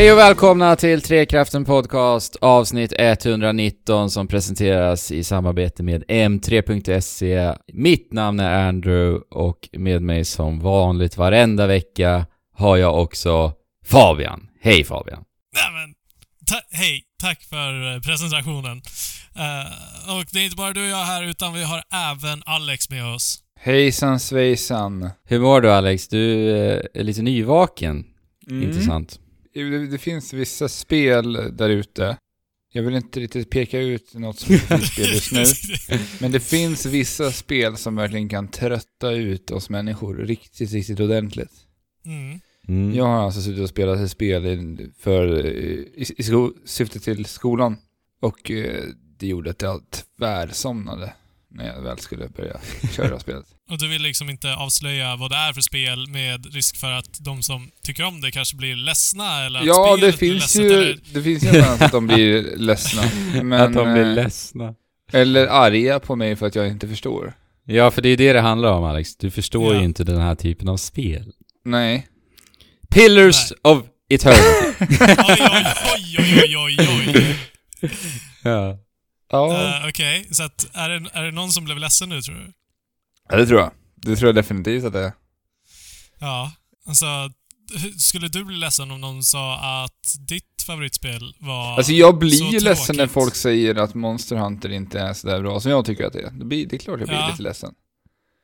Hej och välkomna till Trekraften Podcast avsnitt 119 som presenteras i samarbete med M3.se. Mitt namn är Andrew och med mig som vanligt varenda vecka har jag också Fabian. Hej Fabian! Nej men, ta- hej. Tack för eh, presentationen. Eh, och det är inte bara du och jag här, utan vi har även Alex med oss. Hejsan svejsan. Hur mår du Alex? Du eh, är lite nyvaken. Mm. Intressant. Det, det finns vissa spel där ute. Jag vill inte riktigt peka ut något specifikt spel just nu. Men det finns vissa spel som verkligen kan trötta ut oss människor riktigt, riktigt ordentligt. mm. Mm. Jag har alltså suttit och spelat ett spel i- för, i, i sko, syfte till skolan. Och eh, det gjorde att jag tvärsomnade när jag väl skulle börja köra spelet. Och du vill liksom inte avslöja vad det är för spel med risk för att de som tycker om det kanske blir ledsna eller att Ja, det blir finns ledset, ju, eller- det finns ju en chans att de blir ledsna. Men, att de blir eh, ledsna. Eller arga på mig för att jag inte förstår. Ja, för det är det det handlar om Alex. Du förstår Ja. ju inte den här typen av spel. Nej. Pillars of Eternity. Oj, oj, oj, oj, oj, oj. ja. Ja. Eh, Okej, så att är det, är det någon som blev ledsen nu tror du? ja, det tror jag. Det tror jag definitivt att det är. Ja, alltså skulle du bli ledsen om någon sa att ditt favoritspel var Alltså jag blir ju ledsen när folk säger att Monster Hunter inte är sådär bra som jag tycker att det är. Det, blir, det är klart jag blir Ja. lite ledsen.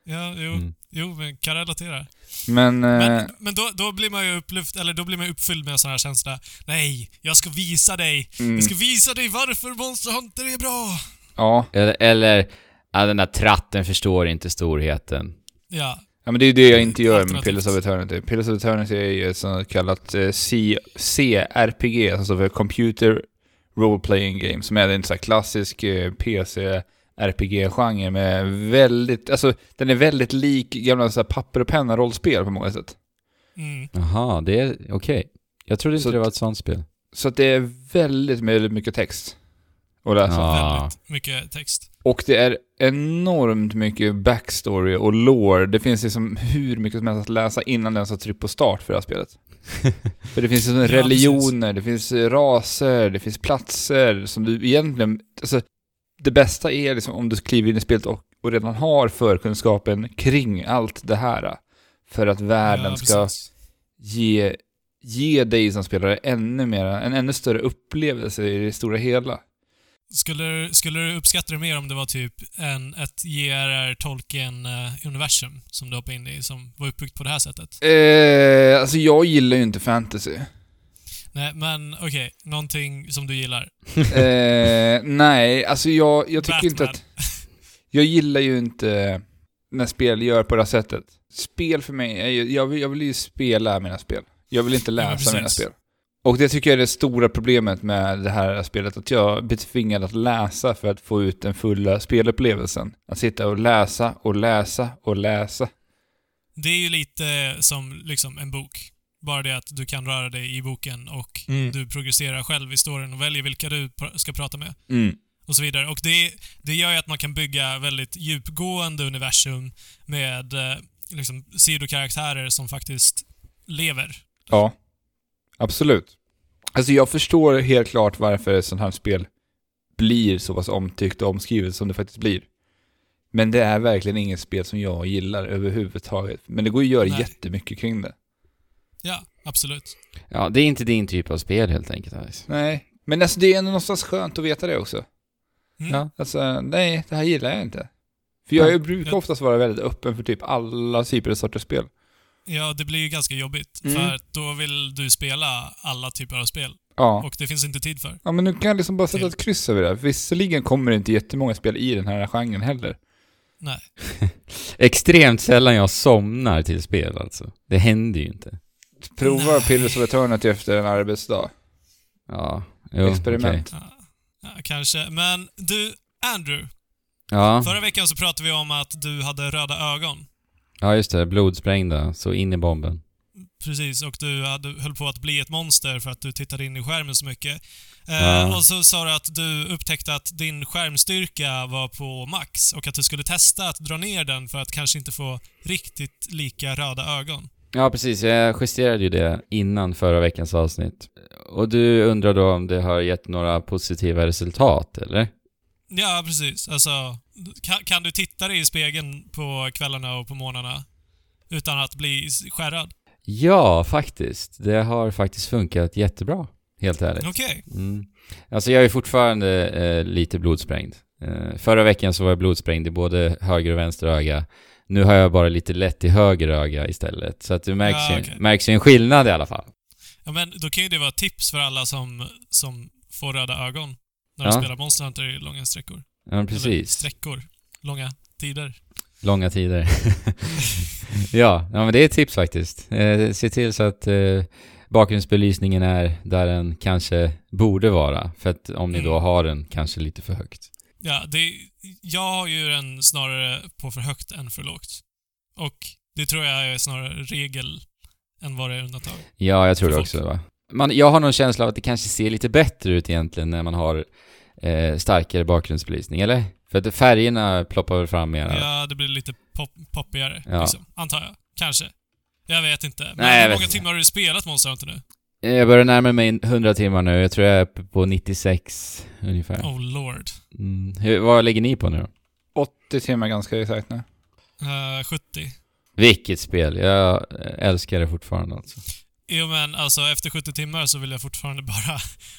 Ja, jo, Mm. jo, men kan relatera. Men, eh, Men, men då, då blir man ju upplyft, eller då blir man uppfylld med sådana här känslor. Nej, jag ska visa dig. mm, Jag ska visa dig varför Monster Hunter är bra. ja. Eller, eller ja, den där tratten förstår inte storheten. Ja, ja, men det är ju det jag inte gör med. Pillars of Eternity. Pillars of Eternity är ju ett sånt kallat eh, C- CRPG, står för Computer Role Playing Game, som är en sån här klassisk eh, PC RPG-genre med väldigt, alltså den är väldigt lik gamla så här papper och penna rollspel på många sätt. mm, Jaha, det är okej. Jag trodde inte Så det var att- ett sånt spel. Så att det är väldigt, väldigt mycket text att läsa. Ja. väldigt mycket text. Och det är enormt mycket backstory och lore. Det finns liksom hur mycket som helst att läsa innan den har tryckt på start för det här spelet. för det finns liksom Ja, religioner, det finns raser, det finns platser som du egentligen... Alltså, det bästa är liksom om du kliver in i spelet och, och redan har förkunskapen kring allt det här. För att världen ja, ska ge, ge dig som spelare ännu mer, en ännu större upplevelse i det stora hela. Skulle, skulle du uppskatta det mer om det var typ en, ett JRR Tolkien-universum som du hoppade in i, som var uppbyggt på det här sättet? Eh, alltså jag gillar ju inte fantasy. Nej, men okej, någonting som du gillar. Eh, nej, alltså jag, jag tycker inte Batman. att... Jag gillar ju inte när spel gör på det här sättet. Spel för mig är ju, jag vill, jag vill ju spela mina spel. Jag vill inte läsa precis. mina spel. Och det tycker jag är det stora problemet med det här spelet, att jag blir tvingad att läsa för att få ut den fulla spelupplevelsen. Att sitta och läsa och läsa och läsa. Det är ju lite som liksom en bok. Bara det att du kan röra dig i boken och Mm. du progresserar själv i storyn och väljer vilka du pr- ska prata med. Mm. Och så vidare. Och det, det gör ju att man kan bygga väldigt djupgående universum med eh, liksom, sidokaraktärer som faktiskt lever. Ja, absolut. Alltså jag förstår helt klart varför ett sånt här spel blir så pass omtyckt och omskrivet som det faktiskt blir. Men det är verkligen inget spel som jag gillar överhuvudtaget. Men det går ju att göra Nej. jättemycket kring det. Ja, absolut. Ja, det är inte din typ av spel helt enkelt Alex. Nej, men alltså det är ändå någonstans skönt att veta det också. Mm. Ja. Alltså, nej, det här gillar jag inte. För jag Ja. brukar oftast vara väldigt öppen för typ alla typer av sorters spel. Ja, det blir ju ganska jobbigt. Mm. För då vill du spela alla typer av spel. Ja. Och det finns inte tid för. Ja men nu kan jag liksom bara sätta ett kryss över det. Visserligen kommer det inte jättemånga spel i den här genren heller. Nej. Extremt sällan jag somnar till spel alltså. Det händer ju inte. Prova Nej. Pillars of Eternity efter en arbetsdag. Ja, jo, Experiment. Ja, ja, kanske. Men du, Andrew. Ja, Förra veckan så pratade vi om att du hade röda ögon. ja just det. Blodsprängda. Så in i bomben. Precis, och du hade, höll på att bli ett monster för att du tittade in i skärmen så mycket. Eh, Ja. Och så sa du att du upptäckte att din skärmstyrka var på max och att du skulle testa att dra ner den för att kanske inte få riktigt lika röda ögon. Ja, precis. Jag justerade ju det innan förra veckans avsnitt. Och du undrar då om det har gett några positiva resultat, eller? Ja, precis. Alltså, kan, kan du titta dig i spegeln på kvällarna och på morgnarna utan att bli skärrad? Ja, faktiskt. Det har faktiskt funkat jättebra, helt ärligt. Okej. Mm. Alltså jag är fortfarande eh, lite blodsprängd. Eh, förra veckan så var jag blodsprängd i både höger och vänster öga. Nu har jag bara lite lätt i höger öga istället. Så att det märks, Ja, ju, okej. märks ju en skillnad i alla fall. Ja, men då kan ju det vara tips för alla som, som får röda ögon när Ja. de spelar Monster Hunter i långa sträckor. Ja, Eller precis. sträckor. Långa tider. Långa tider. ja, ja, men det är ett tips faktiskt. Eh, se till så att eh, bakgrundsbelysningen är där den kanske borde vara. För att om ni då Mm. har den kanske lite för högt. Ja, det, jag har ju den snarare på för högt än för lågt. Och det tror jag är snarare regel än vad det är undantag. Ja, jag tror det också va. Man, jag har någon känsla av att det kanske ser lite bättre ut egentligen när man har eh, starkare bakgrundsbelysning, eller? För att färgerna ploppar väl fram mer? Ja, det blir lite pop, poppigare, Ja. liksom, antar jag. Kanske. Jag vet inte. Men Nej, hur många timmar har du spelat Monster Hunter nu? Eh, Jag börjar närma mig 100 timmar nu. Jag tror jag är uppe på 96 ungefär. Oh lord. Mm. Hur, vad lägger ni på nu då? 80 timmar ganska exakt nu. Uh, 70. Vilket spel. Jag eh, älskar det fortfarande alltså. Jo men alltså efter 70 timmar så vill jag fortfarande bara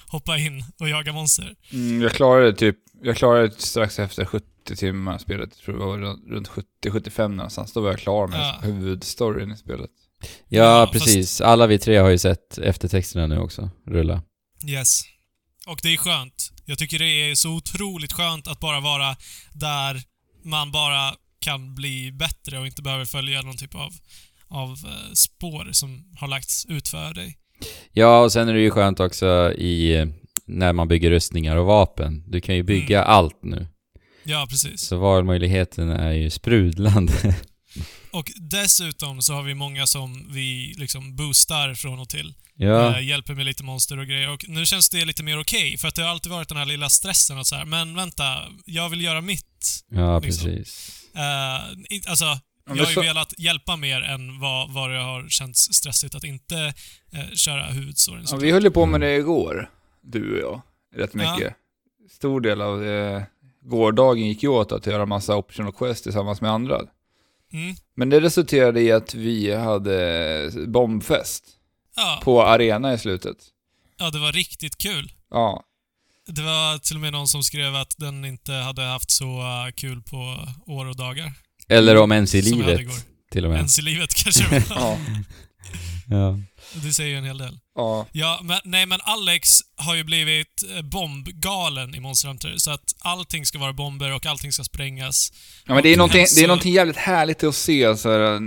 hoppa in och jaga monster. Mm, jag klarade typ, jag klarade strax efter 70 timmar spelet. Jag tror det var runt- runt 70-75 någonstans. Då var jag klar med Ja. huvudstoryn i spelet. Ja, Ja, fast- precis. Alla vi tre har ju sett eftertexterna nu också. Rulla. Yes. Och det är skönt. Jag tycker det är så otroligt skönt att bara vara där man bara kan bli bättre och inte behöver följa någon typ av, av eh, spår som har lagts ut för dig. Ja, och sen är det ju skönt också i när man bygger rustningar och vapen. Du kan ju bygga allt nu. Ja, precis. Så valmöjligheten är ju sprudlande. Och dessutom så har vi många som vi liksom boostar från och till. ja, Eh, hjälper med lite monster och grejer. Och nu känns det lite mer okej, för att det har alltid varit den här lilla stressen att så här, men vänta, jag vill göra mitt. ja liksom. precis. In, alltså, jag har ju velat hjälpa mer än vad, vad det har känts stressigt att inte eh, köra huvudstoryn. Ja, vi höll ju på med det igår, du och jag, rätt Ja. mycket. Stor del av eh, gårdagen gick ju åt att göra massa optional quest tillsammans med andra. Mm. Men det resulterade i att vi hade bombfest Ja, på arena i slutet. ja, det var riktigt kul. Ja, Det var till och med någon som skrev att den inte hade haft så eh, kul på år och dagar. Eller om ens i livet, igår. till och med. Ens i livet kanske det var. ja, Ja. Det säger ju en hel del. ja. Ja, men, nej men Alex har ju blivit eh, bombgalen i Monster Hunter, så att allting ska vara bomber och allting ska sprängas. Ja men det är, någonting, det är någonting jävligt härligt att se så här,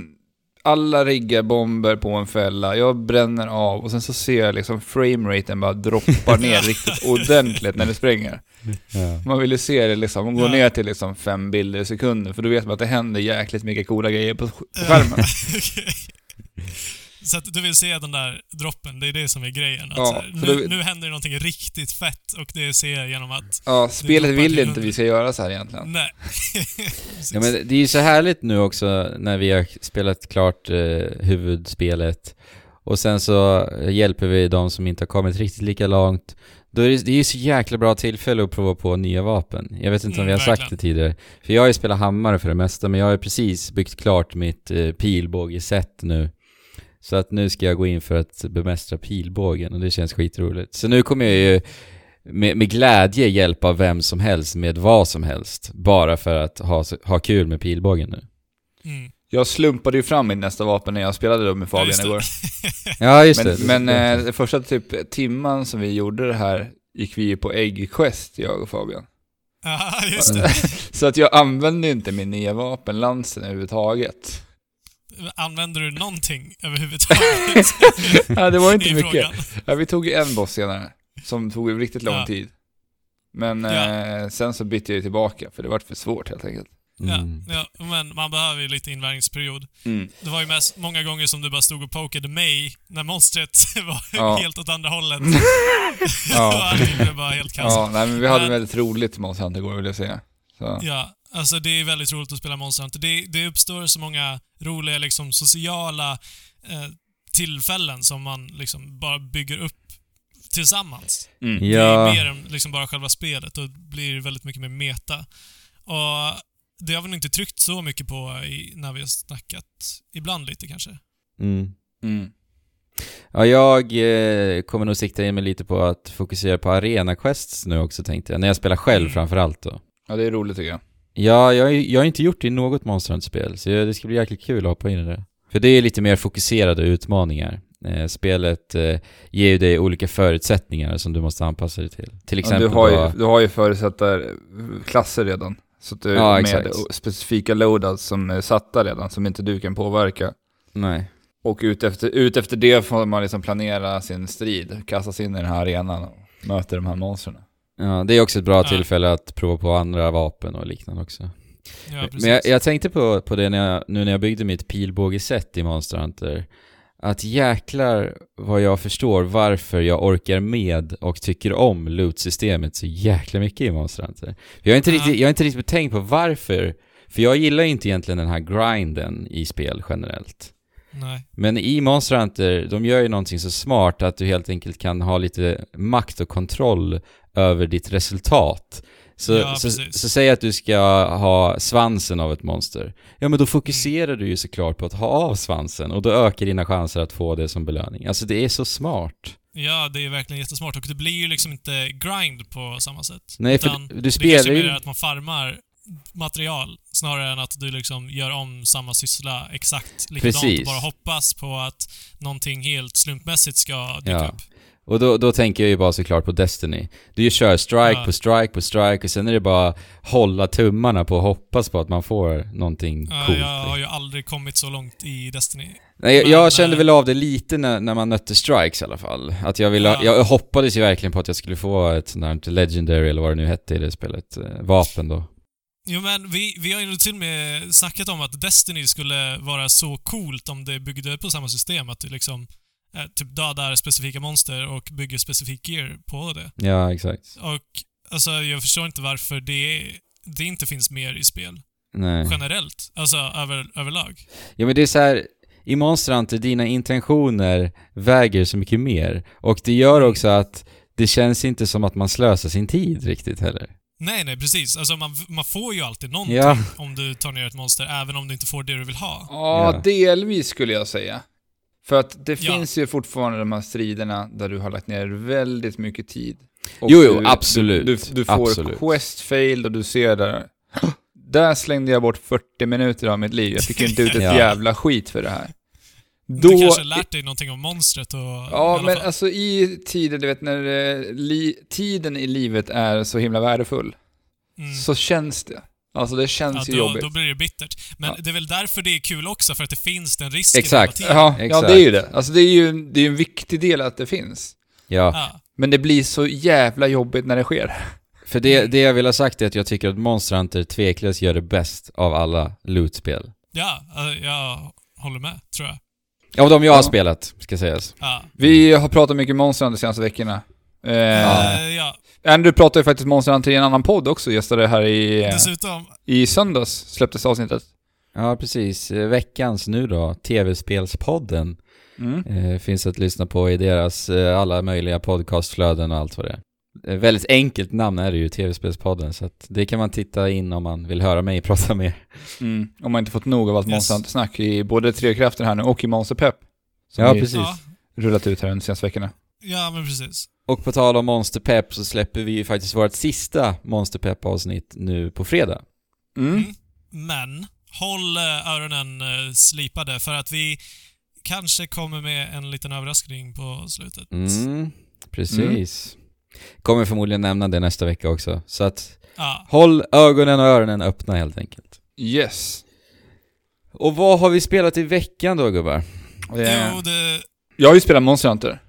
alla riggar bomber på en fälla, jag bränner av och sen så ser jag liksom frameraten bara droppar ner riktigt ordentligt när det spränger. Ja. Man vill ju se det liksom, man går Ja. ner till liksom fem bilder i sekunden för då vet man att det händer jäkligt mycket coola grejer på, skärmen. Okej. Så att du vill se den där droppen, det är det som är grejen. Att Ja, här, nu, då- nu händer det någonting riktigt fett och det ser jag genom att... Ja, spelet vill inte vi ska göra så här egentligen. Nej. Ja men det är ju så härligt nu också när vi har spelat klart eh, huvudspelet och sen så hjälper vi de som inte har kommit riktigt lika långt. Då är det, det är ju så jäkla bra tillfälle att prova på nya vapen. Jag vet inte om Mm, vi har sagt verkligen. det tidigare. För jag har ju spelat hammare för det mesta, men jag har ju precis byggt klart mitt eh, pilbågeset nu. Så att nu ska jag gå in för att bemästra pilbågen och det känns skitroligt. Så nu kommer jag ju med, med glädje hjälpa vem som helst med vad som helst. Bara för att ha, ha kul med pilbågen nu. Mm. Jag slumpade ju fram min nästa vapen när jag spelade då med Fabian det. igår. Ja, just Men, det. men eh, det första typ timman som vi gjorde det här gick vi ju på äggquest, jag och Fabian. Ja, just det. Så att jag använde inte min nya vapen, lansen överhuvudtaget. Använder du någonting överhuvudtaget? Ja, det var inte mycket. Ja, vi tog en boss senare, som tog riktigt lång Ja. tid. Men Ja. eh, sen så bytte jag tillbaka, för det var för svårt helt enkelt. Mm. Ja, ja, men man behöver ju lite invärjningsperiod. Mm. Det var ju mest många gånger som du bara stod och pokade mig när monstret var Ja. helt åt andra hållet. Ja. allting blev bara helt kaos. Ja, nej, men vi hade Men- väldigt roligt med Monster Hunter igår vill jag säga. Så. Ja, alltså det är väldigt roligt att spela Monster Hunter. Det, det uppstår så många roliga liksom sociala eh, tillfällen som man liksom bara bygger upp tillsammans. Mm. Det Ja. är mer än liksom bara själva spelet och det blir väldigt mycket mer meta. Och det har vi nog inte tryckt så mycket på i, när vi har snackat. Ibland lite kanske. Mm. Mm. Ja, jag eh, kommer nog sikta in mig lite på att fokusera på arena quests nu också tänkte jag. När jag spelar själv Mm. framförallt då. Ja, det är roligt tycker jag. Ja, jag, jag har inte gjort det i något Monster Hunter-spel, så det ska bli jäkligt kul att hoppa in i det. För det är lite mer fokuserade utmaningar. Eh, spelet eh, ger ju dig olika förutsättningar som du måste anpassa dig till. Till exempel du, har ju, då- du har ju förutsatta klasser redan. Så att du Ja, med exakt. specifika loadouts som är satta redan, som inte du kan påverka. Nej. Och ut efter, ut efter det får man liksom planera sin strid, kasta sig in i den här arenan och möta de här monstren. Ja, det är också ett bra Ja. tillfälle att prova på andra vapen och liknande också. Ja. Men jag, jag tänkte på, på det när jag, nu när jag byggde mitt pilbågeset i Monster Hunter. Att jäklar vad jag förstår varför jag orkar med och tycker om loot-systemet så jäkla mycket i Monster Hunter. Jag har inte Ja. riktigt, jag har inte riktigt tänkt på varför. För jag gillar ju inte egentligen den här grinden i spel generellt. Nej. Men i Monster Hunter, de gör ju någonting så smart att du helt enkelt kan ha lite makt och kontroll över ditt resultat. Så, Ja, så, så säg att du ska ha svansen av ett monster. Ja men då fokuserar du ju såklart på att ha av svansen och då ökar dina chanser att få det som belöning. Alltså det är så smart. Ja, det är verkligen jättesmart och det blir ju liksom inte grind på samma sätt. Nej, för Utan du- du det spelar ju- mer att man farmar material snarare än att du liksom gör om samma syssla exakt likadant Precis. och bara hoppas på att någonting helt slumpmässigt ska dyka Ja. upp. Och då, då tänker jag ju bara såklart på Destiny. Du kör strike Ja. på strike på strike och sen är det bara hålla tummarna på och hoppas på att man får någonting Ja, coolt. jag har ju aldrig kommit så långt i Destiny. Nej, jag, jag kände eh, väl av det lite när, när man nötte strikes i alla fall. Att jag ville, Ja. jag hoppades ju verkligen på att jag skulle få ett sånt där legendary eller vad det nu hette i det spelet, eh, vapen då. Jo men vi, vi har ju till och med snackat om att Destiny skulle vara så coolt om det byggde på samma system, att du liksom eh, typ dödar specifika monster och bygger specifik gear på det. Ja, exakt. Och alltså jag förstår inte varför det, det inte finns mer i spel. Nej. Generellt. Alltså över, överlag. Ja men det är så här. i Monster Hunter, dina intentioner väger så mycket mer. Och det gör också att det känns inte som att man slösar sin tid riktigt heller. Nej, nej precis. Alltså man, man får ju alltid någonting Ja. om du tar ner ett monster, även om du inte får det du vill ha. Ja, Ja. delvis skulle jag säga. För att det Ja. finns ju fortfarande de här striderna där du har lagt ner väldigt mycket tid. Och Jo, jo, du, absolut. Du, du, du får Absolut. quest failed och du ser där. Där slängde jag bort 40 minuter av mitt liv. Jag fick inte ut ett Ja. jävla skit för det här. Du kanske lärt dig någonting om monstret och... Ja, men fall. alltså i tider, du vet när eh, li, tiden i livet är så himla värdefull, Mm. så känns det. Alltså det känns Ja, ju då, jobbigt. då blir det bittert. Men Ja. det är väl därför det är kul också, för att det finns den risken Exakt. hela tiden. Ja, ja, det är ju det. Alltså det är ju det är ju en viktig del att det finns. Ja, Ja. Men det blir så jävla jobbigt när det sker. för det, det jag vill ha sagt är att jag tycker att Monster Hunter tveklöst gör det bäst av alla loot-spel. Ja, eh, jag håller med, tror jag. Av de jag har Ja. spelat, ska sägas. Ja. Vi har pratat mycket Monster Hunter de senaste veckorna. Eh, Ja. Andrew pratade ju faktiskt Monster Hunter i en annan podd också, gästade här i, eh, Dessutom, i söndags, släpptes avsnittet. Ja, precis. Eh, Veckans nu då, TV-spelspodden, Mm. eh, finns att lyssna på i deras eh, alla möjliga podcastflöden och allt vad det är. Eh, väldigt enkelt namn är det ju, TV-spelspodden, så att det kan man titta in om man vill höra mig prata mer. Mm. Om man inte fått nog av allt Yes. Monster Hunter-snack i både Tre Krafter här nu och i Monster Pep. Som Ja, precis. ja, rullat ut här de senaste veckorna. Ja, men precis. Och på tal om Monster Pep så släpper vi ju faktiskt vårt sista Monster Pep-avsnitt nu på fredag. Mm. Mm. Men, håll eh, öronen eh, slipade för att vi kanske kommer med en liten överraskning på slutet. Mm, precis. Kommer förmodligen nämna det nästa vecka också. Så att Ja. håll ögonen och öronen öppna helt enkelt. Yes. Och vad har vi spelat i veckan då gubbar? Eh, Jo, det... Jag har ju spelat Monster Hunter.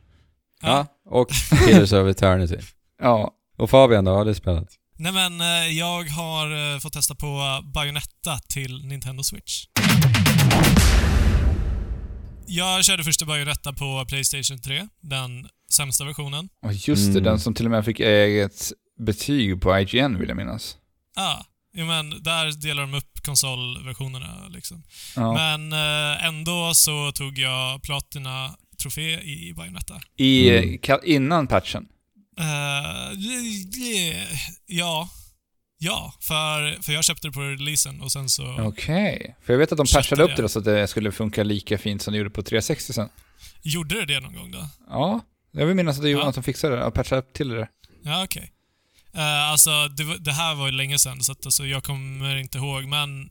Ja. Och Killers of Eternity. Ja. Och Fabian då, har du spelat? Nej men, eh, jag har eh, fått testa på Bayonetta till Nintendo Switch. Jag körde första Bayonetta på Playstation 3, den sämsta versionen. Och just det, Mm. den som till och med fick eget betyg på IGN vill jag minnas. Ja, Jo men, där delar de upp konsolversionerna liksom. Ja. Men eh, ändå så tog jag Platina-trofé i Bayonetta. I, Mm. innan patchen. Det- ja. Ja, för, för jag köpte det på releasen och sen så... Okej. För jag vet att de patchade upp det. det så att det skulle funka lika fint som det gjorde på 360 sen. Gjorde det det någon gång då? Ja. Jag vill minnas att, det, Ja. att de fixade det och patchade upp till det. Ja, okej. Eh, alltså, det, var- det här var ju länge sedan, så att, alltså, jag kommer inte ihåg, men...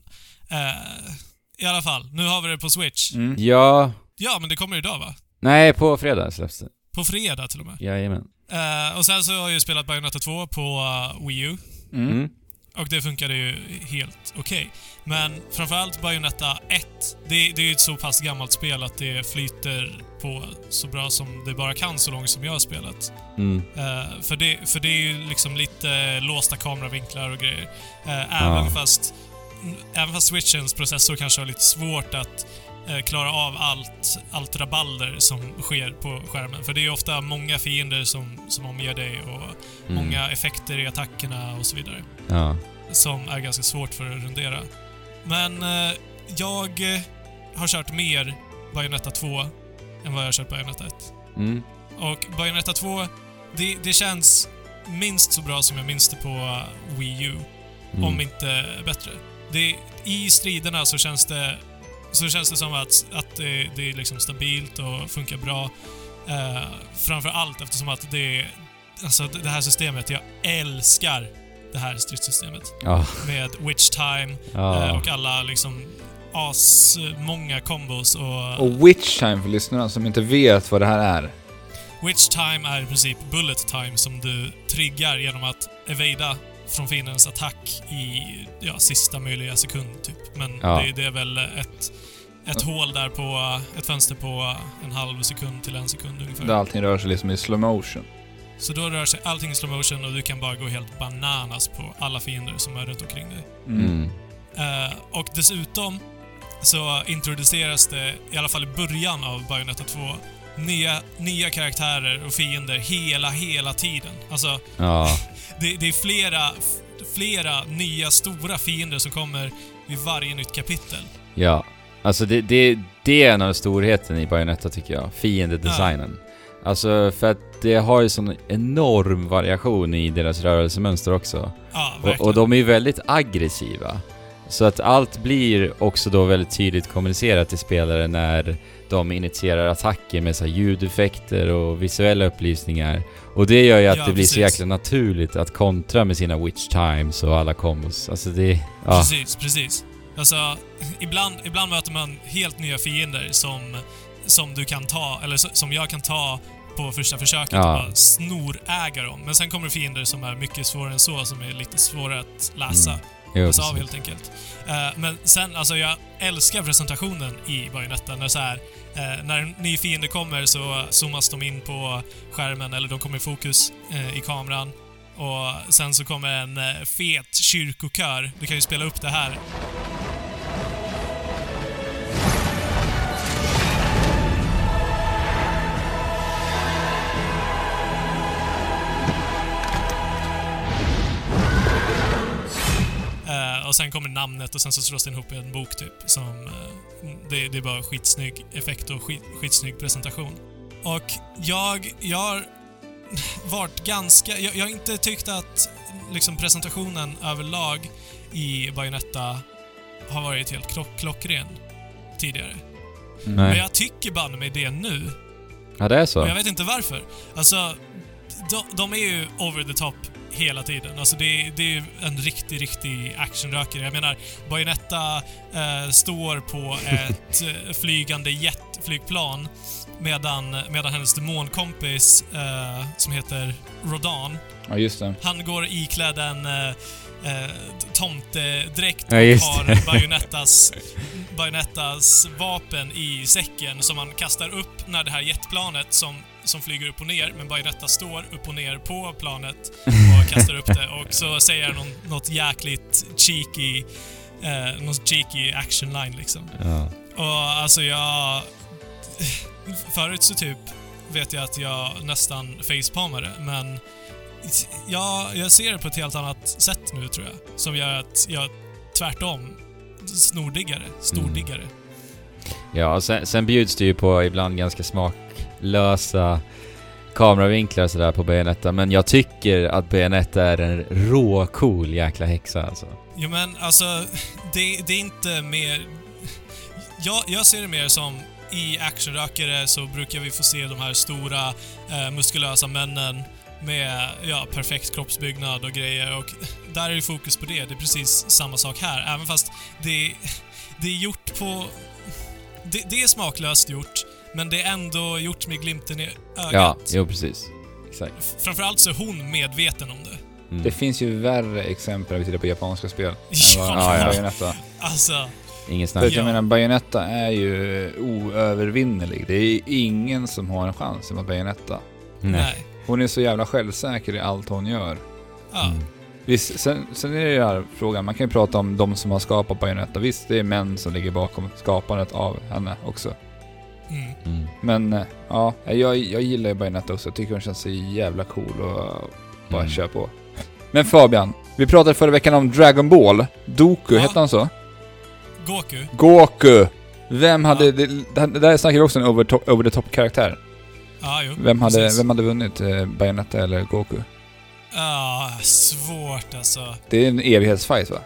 eh, I alla fall, nu har vi det på Switch. Mm. Ja... Ja, men det kommer idag va? Nej, på fredag släpps det. På fredag till och med. Jajamän. Eh, och sen så har jag ju spelat Bayonetta 2 på eh, Wii U. Mm. Mm. Och det funkade ju helt okej. Men framförallt Bayonetta 1, det, det är ju ett så pass gammalt spel att det flyter på så bra som det bara kan så långt som jag har spelat. Mm. Eh, för, det, för det är ju liksom lite låsta kameravinklar och grejer. Ja. även, fast, även fast Switchens processor kanske har lite svårt att klara av allt, allt rabalder som sker på skärmen. För det är ofta många fiender som, som omger dig och Mm. många effekter i attackerna och så vidare Ja. som är ganska svårt för att rundera. Men eh, jag eh, har kört mer Bayonetta 2 än vad jag har kört Bayonetta 1. Mm. Och Bayonetta 2, det, det känns minst så bra som jag minns det på eh, Wii U, Mm. om inte bättre. Det, I striderna så känns det, så känns det som att, att det, det är liksom stabilt och funkar bra. Uh, framför allt eftersom att det, alltså det här systemet, jag älskar det här stridssystemet Ja. med Witch Time eh, Ja. och alla liksom as många combos och, Och Witch Time för lyssnarna som inte vet vad det här är. Witch Time är i princip bullet time som du triggar genom att evada från fiendens attack i ja, sista möjliga sekund typ. Men Ja. det, det är väl ett, ett hål där på, ett fönster på en halv sekund till en sekund ungefär. Där allting rör sig liksom i slow motion. Så då rör sig allting i slow motion och du kan bara gå helt bananas på alla fiender som är runt omkring dig. Mm. Eh, och dessutom så introduceras det, i alla fall i början av Bayonetta 2, nya, nya karaktärer och fiender hela, hela tiden. Alltså, Ja. Det, det är flera, flera nya stora fiender som kommer vid varje nytt kapitel. Ja. Alltså det, det, det är en av storheten i Bayonetta tycker jag. Fiendedesignen. Alltså för att det har ju sån enorm variation i deras rörelsemönster också. Ja, Och, verkligen. och de är ju väldigt aggressiva. Så att allt blir också då väldigt tydligt kommunicerat till spelare när de initierar attacker med så ljudeffekter och visuella upplysningar. Och det gör ju att Ja, det blir så precis. jäkla naturligt att kontra med sina witch times och alla kombos. Alltså det... Ja. Precis, precis. Alltså, ibland, ibland möter man helt nya fiender som, som du kan ta, eller så- som jag kan ta på första försöket Ja. och bara snoräga dem. Men sen kommer det fiender som är mycket svårare än så, som är lite svårare att läsa. Mm. Läsa av helt enkelt. Eh, men sen, alltså jag älskar presentationen i Bayonetta när så här, eh, när en ny fiende kommer så zoomas de in på skärmen, eller de kommer i fokus eh, i kameran. Och sen så kommer en fet kyrkokör. Du kan ju spela upp det här. Eh, och sen kommer namnet och sen så slås den ihop i en bok typ. Som, eh, det, det är bara skitsnygg effekt och skit, skitsnygg presentation. Och jag, jag har varit ganska... Jag, jag har inte tyckt att liksom presentationen överlag i Bayonetta har varit helt klock, klockren tidigare. Men Nej. jag tycker banne mig det nu. Ja, det är så? Och jag vet inte varför. Alltså, de, de är ju over the top hela tiden. Alltså det, det är en riktig, riktig actionrökare. Jag menar, Bayonetta eh, står på ett eh, flygande jetflygplan medan, medan hennes demonkompis eh, som heter Rodan, Ja, just det. han går iklädd en eh, eh, tomtedräkt Ja, och just har det. Bayonettas, Bayonettas vapen i säcken som man kastar upp när det här jetplanet som, som flyger upp och ner, men Bayonetta står upp och ner på planet och kastar upp det och så säger han någon, något jäkligt cheeky, eh, någon cheeky action line liksom. Ja. Och alltså jag... Förut så typ vet jag att jag nästan facepalmade, men Ja, jag ser det på ett helt annat sätt nu tror jag. Som gör att jag tvärtom snordiggare, stordiggare. Ja, och sen, sen bjuds det ju på ibland ganska lösa kameravinklar och sådär på Bayonetta, men jag tycker att Bayonetta är en råcool jäkla häxa alltså. Jo men alltså, det, det är inte mer... Jag, jag ser det mer som i actionrökare så brukar vi få se de här stora eh, muskulösa männen med ja, perfekt kroppsbyggnad och grejer och där är det fokus på det. Det är precis samma sak här, även fast det, det är gjort på... Det, det är smaklöst gjort, men det är ändå gjort med glimten i ögat. Ja, jo precis. Exakt. Framförallt så är hon medveten om det. Mm. Det finns ju värre exempel om vi tittar på japanska spel. än vad Ja, ja. Bayonetta. Alltså, Ingen snack. jag Ja. menar, Bayonetta är ju oövervinnerlig. Det är ingen som har en chans mot Bayonetta. nej. Hon är så jävla självsäker i allt hon gör. Ja. Mm. Visst, sen, sen är det ju här frågan, man kan ju prata om de som har skapat Bayonetta. Visst, det är män som ligger bakom skapandet av henne också. Mm. Mm. Men eh, ja, jag, jag gillar ju Bayonetta också. Jag tycker hon känns så jävla cool och bara Mm. kör på. Men Fabian, vi pratade förra veckan om Dragon Ball. Doku, Ja. hette han så? Goku. Goku! Vem hade... Ja. Det, det, där snackar vi också en over, top, over the top karaktär. Ja, jo. Vem hade, precis. vem hade vunnit? Eh, Bayonetta eller Goku? Ah, svårt alltså. Det är en evighetsfight va?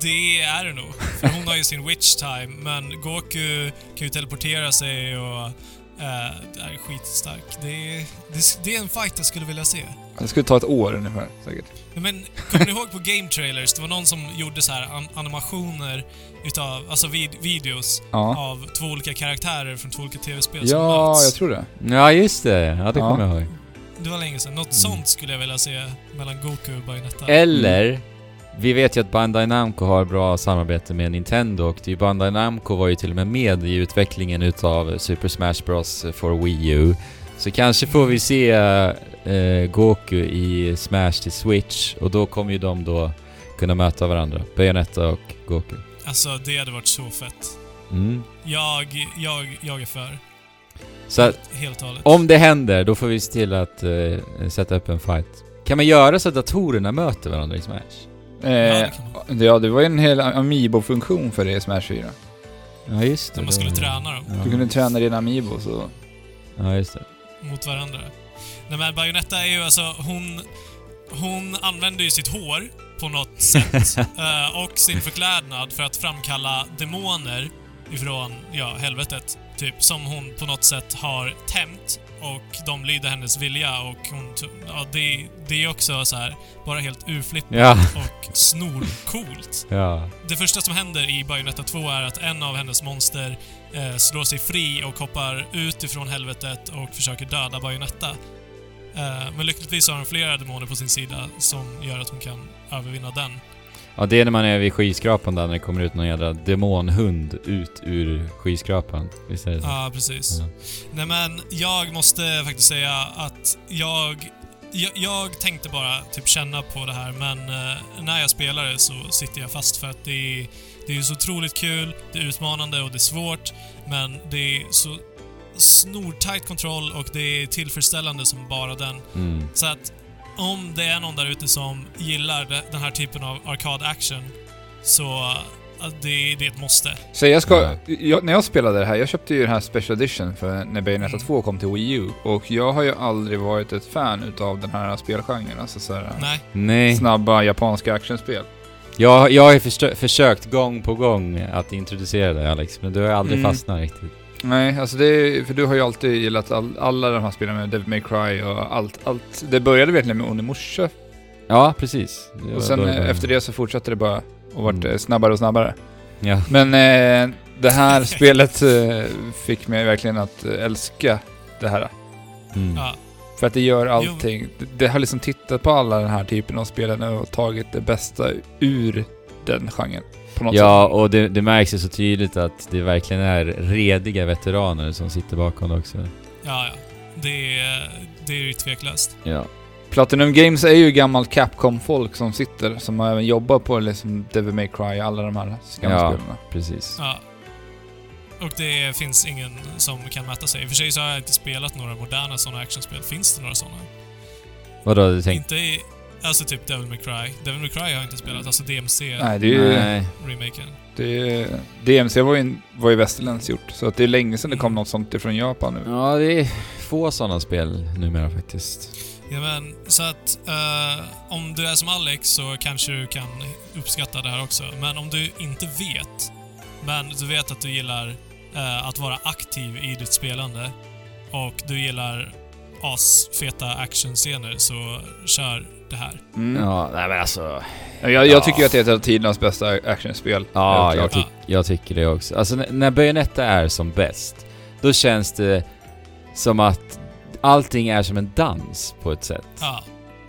Det är det nog. För hon har ju sin witch time, men Goku kan ju teleportera sig och... det är skitstark. Det är, det, det är en fight jag skulle vilja se. Det skulle ta ett år ungefär, säkert. Men kommer ni ihåg på Game Trailers? Det var någon som gjorde så här an animationer utav, alltså vid, videos Ja. av två olika karaktärer från två olika tv-spel som Ja, möts. jag tror det. Ja, just det. Ja, det Ja. kommer jag ihåg. Det var länge sedan. Något Mm. sånt skulle jag vilja se mellan Goku och Bayonetta. Eller, vi vet ju att Bandai Namco har bra samarbete med Nintendo och det är ju Bandai Namco var ju till och med med i utvecklingen utav Super Smash Bros for Wii U. Så kanske får vi se eh, Goku i Smash till Switch och då kommer ju de då kunna möta varandra. Bayonetta och Goku. Alltså, det hade varit så fett. Mm. Jag, jag, jag är för. Så att, Helt och hållet. om det händer, då får vi se till att eh, sätta upp en fight. Kan man göra så att datorerna möter varandra i Smash? Ja, Eh, det ja, det var ju en hel Amiibo-funktion för det i Smash 4. Ja, just det. När man skulle träna dem. Ja. Du kunde träna dina Amiibo så... Ja, just det. mot varandra. Nej men Bayonetta är ju alltså, hon... Hon använder ju sitt hår på något sätt eh, och sin förklädnad för att framkalla demoner ifrån, ja, helvetet. Typ, som hon på något sätt har tämt och de lyder hennes vilja och hon... Ja, det, det är också så här bara helt urflippat Ja. och snorcoolt. Ja. Det första som händer i Bayonetta 2 är att en av hennes monster eh, slår sig fri och hoppar ut ifrån helvetet och försöker döda Bayonetta. Eh, men lyckligtvis har hon flera demoner på sin sida som gör att hon kan övervinna den. Ja, det är när man är vid skyskrapan där, när det kommer ut någon jävla demonhund ut ur skyskrapan. Visst är det så? Ja, precis. Ja. Nej men, jag måste faktiskt säga att jag... Jag, jag tänkte bara typ känna på det här, men eh, när jag spelar det så sitter jag fast för att det är, det är så otroligt kul, det är utmanande och det är svårt, men det är så snortajt kontroll och det är tillfredsställande som bara den. Mm. Så att om det är någon där ute som gillar det- den här typen av arkad-action, så eh, det, det är ett måste. Så jag ska... Ja. Jag, när jag spelade det här, jag köpte ju den här Special Edition för när Bayonetta Mm. 2 kom till Wii U. Och jag har ju aldrig varit ett fan utav den här spelgenren. Alltså såhär, Nej. Nej. snabba japanska actionspel. Jag, jag har ju försökt gång på gång att introducera dig Alex, men du har aldrig Mm. fastnat riktigt. Nej, alltså det är, för du har ju alltid gillat all, alla de här spelen med Devil May Cry och allt, allt. Det började verkligen med Onimusha Ja, precis. Och sen efter det så fortsatte det bara och vart Mm. eh, snabbare och snabbare. Ja. Men eh, det här spelet eh, fick mig verkligen att eh, älska det här. Mm. Ja. För att det gör allting. Det, det har liksom tittat på alla den här typen av spelen och tagit det bästa ur den genren. På något Ja, sätt. och det, det märks ju så tydligt att det verkligen är rediga veteraner som sitter bakom det också. Ja, ja. Det är, det är ju tveklöst. Ja. Platinum Games är ju gammalt Capcom-folk som sitter, som har även jobbat på liksom Devil May Cry, alla de här gamla Ja. Precis. Ja. Och det finns ingen som kan mäta sig. I och för sig så har jag inte spelat några moderna sådana actionspel. Finns det några sådana? Vadå, du tänkte... Inte i... Alltså typ Devil May Cry. Devil May Cry har jag inte spelat, alltså DMC-remaken. Nej, det är ju... Nej. Det är, DMC var ju, var ju västerländskt gjort, så att det är länge sedan det kom något sånt ifrån Japan nu. Ja, det är få sådana spel numera faktiskt. Ja, men så att eh, om du är som Alex så kanske du kan uppskatta det här också. Men om du inte vet, men du vet att du gillar eh, att vara aktiv i ditt spelande och du gillar asfeta actionscener så kör det här. Mm. Ja, nej men alltså... Jag, jag Ja. tycker att det är ett av tidernas bästa actionspel. Ja, jag, klart. tyck, jag tycker det också. Alltså när Bayonetta är som bäst, då känns det som att allting är som en dans på ett sätt. Ja,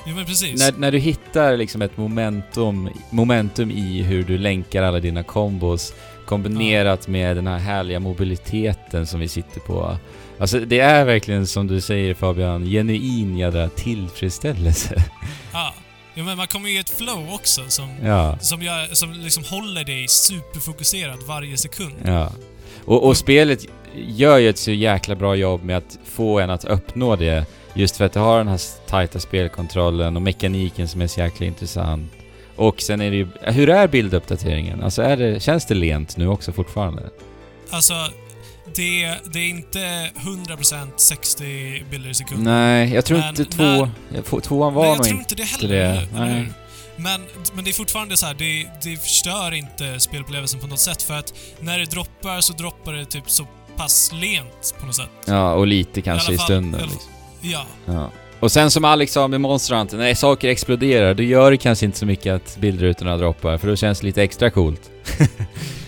jo men precis. När, när du hittar liksom ett momentum, momentum i hur du länkar alla dina kombos kombinerat med den här härliga mobiliteten som vi sitter på. Alltså det är verkligen som du säger Fabian, genuin jädra tillfredsställelse. Ja. Jo men man kommer ju i ett flow också som, ja, som, gör, som liksom håller dig superfokuserad varje sekund. ja. Och, och spelet gör ju ett så jäkla bra jobb med att få en att uppnå det. Just för att det har den här tajta spelkontrollen och mekaniken som är så jäkla intressant. Och sen är det ju... Hur är bilduppdateringen? Alltså är det, känns det lent nu också fortfarande? Alltså, det, det är inte 100% 60 bilder i sekunden. Nej, jag tror Men inte två... när- jag Tvåan var Nej, jag nog tror inte... inte det heller. det. eller? Eller Nej. Men, men det är fortfarande så här, det, det förstör inte spelupplevelsen på något sätt för att när det droppar så droppar det typ så pass lent på något sätt. Ja, och lite kanske i, fall- stunden i alla- liksom. Ja. Ja. Och sen som Alex sa med Monster Hunter, när saker exploderar, då gör det kanske inte så mycket att bildrutorna droppar, för då känns det lite extra coolt.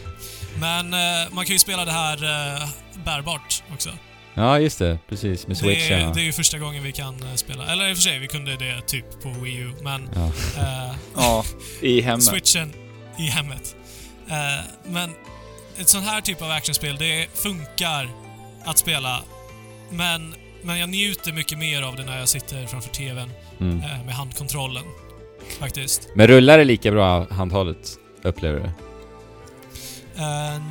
Men eh, man kan ju spela det här eh, bärbart också. Ja, just det. Precis. Med Det switchen. är, ja. det är ju första gången vi kan eh, spela. Eller i och för sig, vi kunde det typ på Wii U, men Ja. eh, Ja, i hemmet. switchen i hemmet. Eh, men ett sånt här typ av actionspel, det funkar att spela. Men, men jag njuter mycket mer av det när jag sitter framför TVn Mm. eh, med handkontrollen. Faktiskt. Men rullar det lika bra handhållet, upplever du? Eh,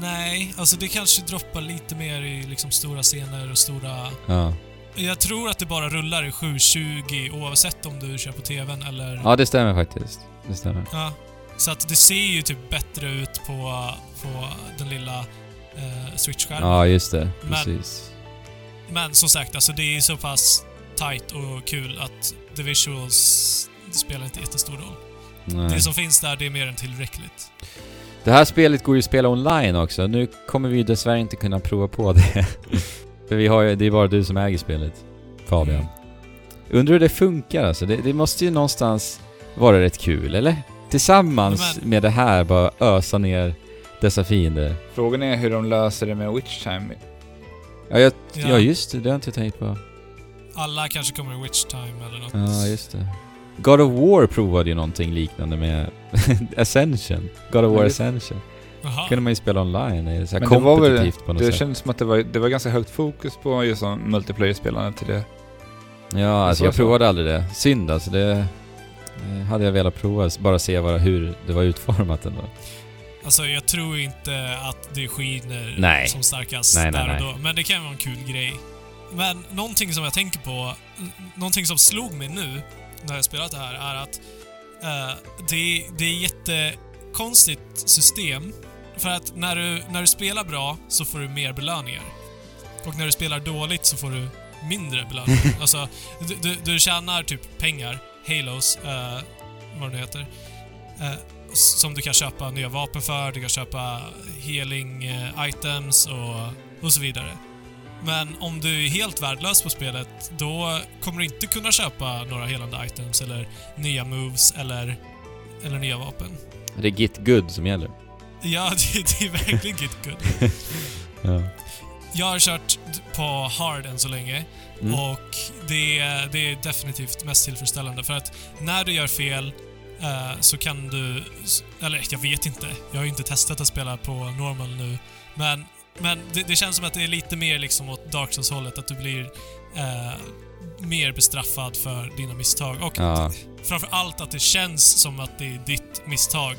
nej, alltså det kanske droppar lite mer i liksom stora scener och stora... Ja. Jag tror att det bara rullar i 720 oavsett om du kör på TVn eller... Ja, det stämmer faktiskt. Det stämmer. Ja. Så att det ser ju typ bättre ut på, på den lilla eh, switch-skärmen. Ja, just det. Men- Precis. Men som sagt, alltså det är så pass tight och kul att the visuals spelar inte jättestor roll. Nej. Det som finns där, det är mer än tillräckligt. Det här spelet går ju att spela online också. Nu kommer vi ju dessvärre inte kunna prova på det. För vi har ju, det är bara du som äger spelet, Fabian. Undrar hur det funkar alltså? Det, det måste ju någonstans vara rätt kul, eller? Tillsammans Men- med det här, bara ösa ner dessa fiender. Frågan är hur de löser det med Witch Time. Ja, jag, Ja. ja. just det. Det har jag inte tänkt på. Alla kanske kommer i Witch Time eller något. Ja, just det. God of War provade ju någonting liknande med Ascension. God of War det- Ascension. Jaha. kunde man ju spela online. Det så här Men det var väl- kompetitivt på något Det sätt. kändes som att det var, det var ganska högt fokus på just multiplayer-spelande till det. Ja, alltså Så jag så. provade aldrig det. Synd alltså. Det eh, hade jag velat prova. Bara se vad, hur det var utformat ändå. Alltså jag tror inte att det skiner Nej. som starkast Nej, nej, där och då. Men det kan vara en kul grej. Men någonting som jag tänker på, någonting som slog mig nu när jag spelat det här är att eh, det, det är jättekonstigt system. För att när du, när du spelar bra så får du mer belöningar. Och när du spelar dåligt så får du mindre belöningar. alltså, du, du, du tjänar typ pengar, halos, eh, vad det nu heter. S- som du kan köpa nya vapen för, du kan köpa healing items och, och så vidare. Men om du är helt värdelös på spelet, då kommer du inte kunna köpa några helande items eller nya moves eller, eller nya vapen. Det är Git Good som gäller. Ja, det, det är verkligen get good. Ja. Jag har kört på hard än så länge Mm. och det, är- det är definitivt mest tillfredsställande för att när du gör fel eh, så kan du... Eller jag vet inte. Jag har ju inte testat att spela på normal nu. Men, men det, det känns som att det är lite mer liksom åt Dark Souls-hållet. Att du blir eh, mer bestraffad för dina misstag. Och Ja. framför allt att det känns som att det är ditt misstag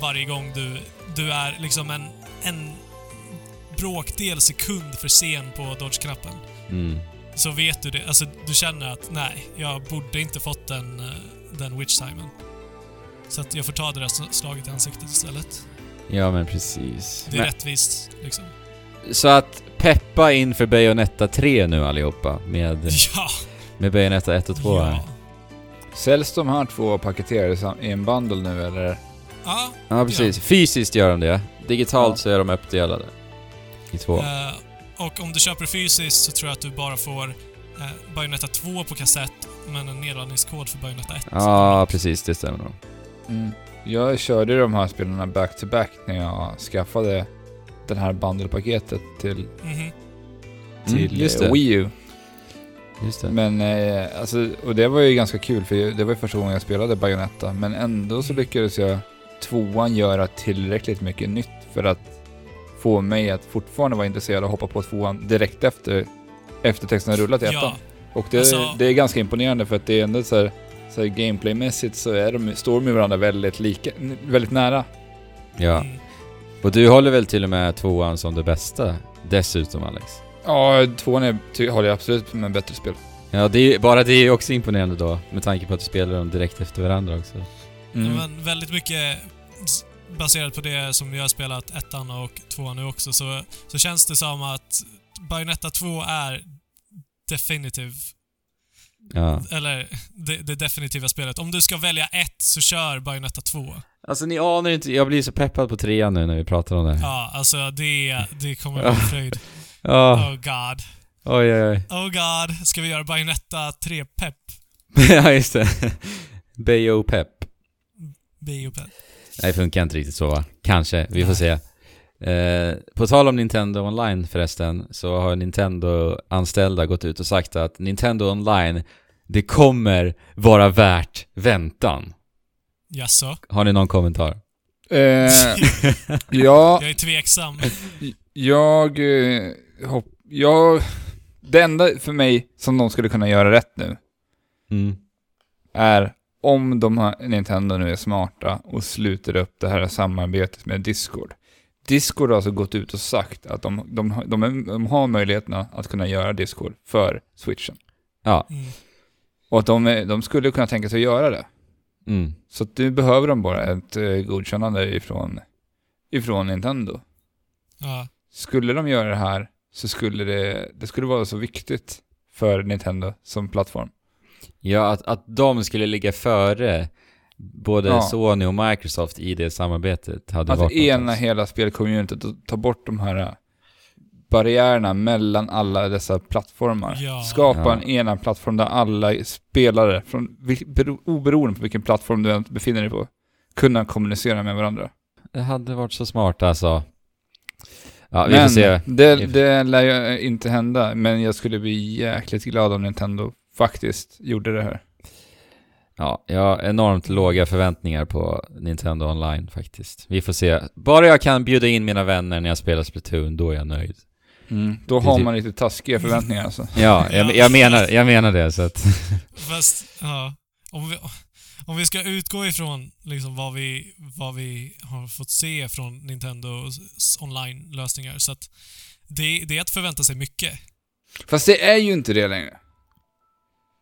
varje gång du, du är liksom en, en bråkdel sekund för sen på dodge-knappen. Mm. så vet du det. Alltså, du känner att nej, jag borde inte fått den, eh, den witch timen. Så att jag får ta det där slaget i ansiktet istället. Ja, men precis. Det är Men, rättvist, liksom. så att peppa in för Bayonetta 3 nu allihopa med, Ja! med Bayonetta 1 och 2 här. Ja. Säljs de här två paketerade i en bundle nu eller? ja Ja, precis. Fysiskt gör de det. Digitalt Ja. så är de uppdelade. I två. eh, och om du köper fysiskt så tror jag att du bara får eh, Bayonetta 2 på kassett, men en nedladdningskod för Bayonetta 1. Ja, precis. Det stämmer nog. Mm. Jag körde de här spelarna back-to-back när jag skaffade det här bundle-paketet till, Mhm. till just eh, det. Wii U. Just det. Men eh, alltså, och det var ju ganska kul för det var ju första gången jag spelade Bayonetta. Men ändå så lyckades jag tvåan göra tillräckligt mycket nytt för att få mig att fortfarande vara intresserad och hoppa på tvåan direkt efter, efter texten har rullat i ettan. Ja, Och det, Alltså- det är ganska imponerande för att det är ändå så här, så här gameplaymässigt så är de, står de med varandra väldigt lika, väldigt nära. Ja. Och du håller väl till och med tvåan som det bästa dessutom, Alex? Ja, tvåan är, ty, håller jag absolut med bättre spel. Ja, det är, bara det är också imponerande då, med tanke på att du spelar dem direkt efter varandra också. Mm. Men väldigt mycket baserat på det som vi har spelat ettan och tvåan nu också, så, så känns det som att Bayonetta 2 är definitiv, Ja. eller det, det definitiva spelet. Om du ska välja ett så kör Bayonetta 2. Alltså ni anar inte, jag blir så peppad på trean nu när vi pratar om det. Ja, alltså det, det kommer bli fröjd. Ja. Oh god. Oj, oj, oj. Oh god. Ska vi göra Bayonetta 3-pepp? ja, just det. Bayo Pep. Biopepp. Nej, det funkar inte riktigt så va? Kanske, vi får se. Eh, på tal om Nintendo Online förresten, så har Nintendo-anställda gått ut och sagt att Nintendo Online, det kommer vara värt väntan. Jaså? Har ni någon kommentar? Eh, ja, Jag är tveksam. jag, eh, hopp, jag... Det enda för mig som de skulle kunna göra rätt nu Mm. är om de här, Nintendo nu är smarta och sluter upp det här samarbetet med Discord. Discord har alltså gått ut och sagt att de, de, har- de, de har möjligheterna att kunna göra Discord för switchen. Ja. Mm. Och att de, de skulle kunna tänka sig att göra det. Mm. Så att nu behöver de bara ett eh, godkännande ifrån, ifrån Nintendo. Ja. Skulle de göra det här så skulle det, det skulle vara så viktigt för Nintendo som plattform. Ja, att, att de skulle ligga före både Ja. Sony och Microsoft i det samarbetet hade Att varit något ena alltså. hela spelcommunityt och ta bort de här äh, barriärerna mellan alla dessa plattformar. Ja. Skapa Ja. en ena plattform där alla spelare, från, oberoende på vilken plattform du befinner dig på, kunna kommunicera med varandra. Det hade varit så smart alltså. Ja, vi får se. Det, det lär ju inte hända, men jag skulle bli jäkligt glad om Nintendo faktiskt gjorde det här. Ja, jag har enormt låga förväntningar på Nintendo Online faktiskt. Vi får se. Bara jag kan bjuda in mina vänner när jag spelar Splatoon, då är jag nöjd. Då Det är har typ- man lite taskiga förväntningar alltså. Ja, jag, jag, menar, jag menar det så att... Fast, ja. Om vi, om vi ska utgå ifrån liksom vad, vi, vad vi har fått se från Nintendos online-lösningar, så att det, det är att förvänta sig mycket. Fast det är ju inte det längre.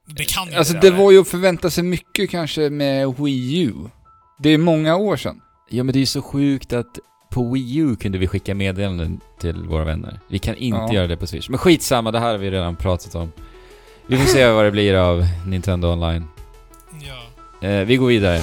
Det kan ju Alltså inte det var ju att förvänta sig mycket kanske med Wii U. Det är många år sedan. Ja men det är ju så sjukt att på Wii U kunde vi skicka meddelanden till våra vänner. Vi kan inte Ja. göra det på Switch. Men skitsamma, det här har vi redan pratat om. Vi får se vad det blir av Nintendo Online. Ja. Eh, vi går vidare.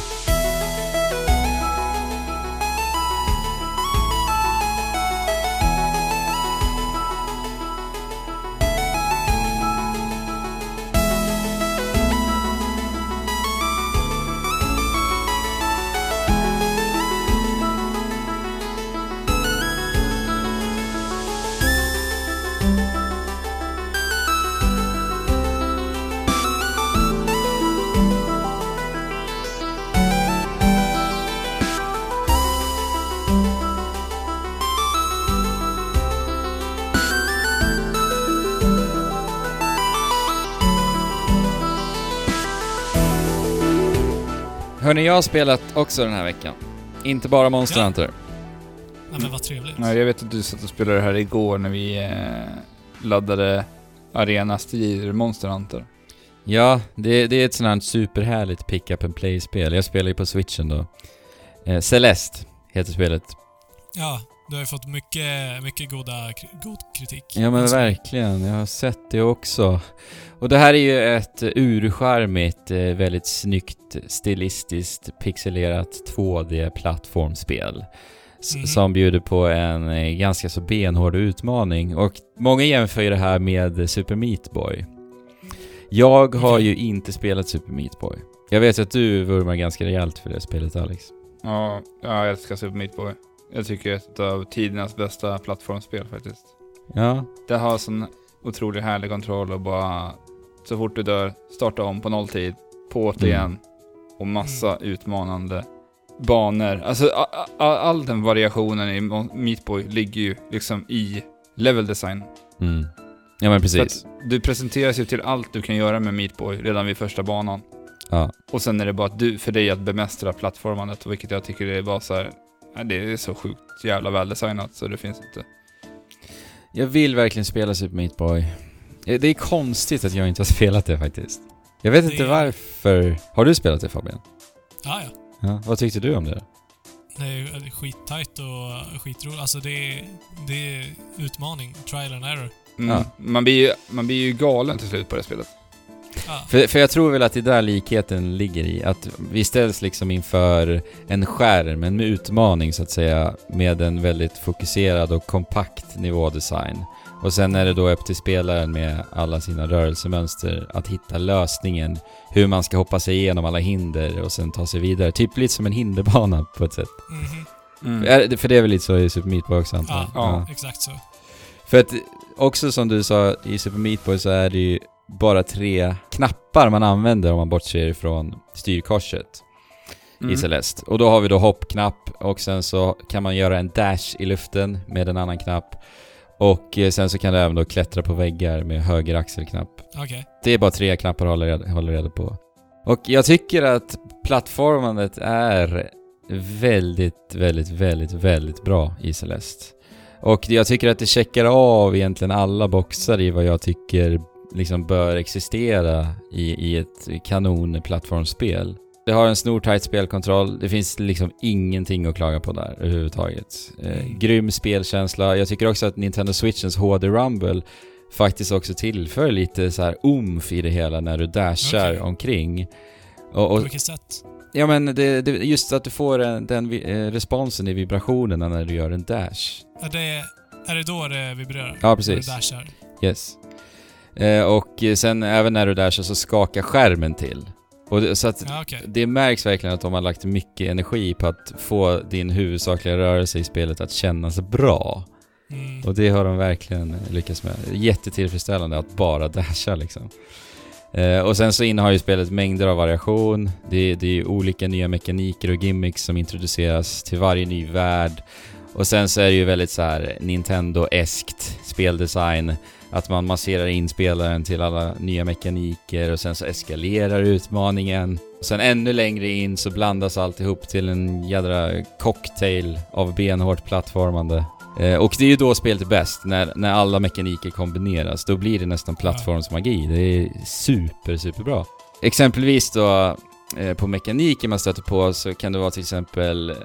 Hörni, jag har spelat också den här veckan. Inte bara Monster Ja. Hunter. Nej, men vad trevligt. Ja, jag vet att du satt och spelade det här igår när vi eh, laddade arena-strider, Monster Hunter. Ja, det, det är ett sånt här superhärligt pick up and play-spel. Jag spelar ju på switchen då. Eh, Celeste heter spelet. Ja, du har ju fått mycket, mycket goda, god kritik. Ja men Så- verkligen, jag har sett det också. Och det här är ju ett urskärmigt, eh, väldigt snyggt, stilistiskt pixelerat 2D-plattformsspel. s- Mhm. Som bjuder på en eh, ganska så benhård utmaning. Och många jämför ju det här med Super Meat Boy. Jag har ju inte spelat Super Meat Boy. Jag vet att du vurmar ganska rejält för det spelet Alex. Ja, ja, jag älskar Super Meat Boy. Jag tycker det är ett av tidernas bästa plattformsspel faktiskt. Ja, Det har sån otroligt härlig kontroll och bara så fort du dör, starta om på nolltid, på det Mm. och massa utmanande banor. Alltså a- a- a- all den variationen i Mo- Meat Boy ligger ju liksom i level design. mm. Ja men precis. du presenteras ju till allt du kan göra med Meat Boy redan vid första banan. Ja. Och sen är det bara du, för dig att bemästra plattformandet, vilket jag tycker är bara så här, det är så sjukt jävla väldesignat så det finns inte. Jag vill verkligen spela Super Meat Boy. Eh, Det är konstigt att jag inte har spelat det faktiskt. Jag vet inte Det- varför. Har du spelat det Fabian? Ja, ja. Ja. Vad tyckte du om det? Det är skittajt och skitroligt. Alltså det är, det är utmaning. Trial and error. Mm. Ja. Man, blir ju, man blir ju galen till slut på det spelet. Ja. För, för jag tror väl att det är där likheten ligger i. Att vi ställs liksom inför en skärm, en utmaning så att säga, med en väldigt fokuserad och kompakt nivådesign. Och sen är det då upp till spelaren med alla sina rörelsemönster att hitta lösningen, hur man ska hoppa sig igenom alla hinder och sen ta sig vidare. Typ lite som en hinderbana på ett sätt. Mhm. Mm. Det- För det är väl lite så i Super Meat Boy också antar jag? Ja, exakt så. För att också som du sa i Super Meat Boy så är det ju bara tre knappar man använder om man bortser ifrån styrkorset i Mm. Celeste. Och då har vi då hoppknapp och sen så kan man göra en dash i luften med en annan knapp. Och eh, sen så kan du även då klättra på väggar med höger axelknapp. Okej. Det är bara tre knappar att hålla reda, hålla reda på. Och jag tycker att plattformandet är väldigt, väldigt, väldigt, väldigt bra i Celeste. Och jag tycker att det checkar av egentligen alla boxar i vad jag tycker liksom bör existera i, i ett kanonplattformsspel. Det har en snortajt spelkontroll, det finns liksom ingenting att klaga på där överhuvudtaget. Eh, grym spelkänsla. Jag tycker också att Nintendo Switchens HD Rumble faktiskt också tillför lite så här umf i det hela när du dashar Okej. omkring. Och, På och, vilket sätt? ja men det, det, just att du får en, den vi- eh, responsen i vibrationerna när du gör en dash. Är det, är det då det vibrerar? Ja, När precis. du dashar? Yes. Eh, och sen även när du dashar så skakar skärmen till. Och det, så att Ja, okej. det märks verkligen att de har lagt mycket energi på att få din huvudsakliga rörelse i spelet att kännas bra. Mm. Och det har de verkligen lyckats med. Jättetillfredsställande att bara dasha liksom. Eh, och sen så innehar ju spelet mängder av variation. Det, det är olika nya mekaniker och gimmicks som introduceras till varje ny värld. Och sen så är det ju väldigt så här Nintendo-eskt speldesign. Att man masserar in spelaren till alla nya mekaniker och sen så eskalerar utmaningen. Och sen ännu längre in så blandas alltihop till en jädra cocktail av benhårt plattformande. Eh, och det är ju då spelet är bäst, när, när alla mekaniker kombineras. Då blir det nästan plattformsmagi. Det är super, superbra. Exempelvis då, eh, på mekaniker man stöter på så kan det vara till exempel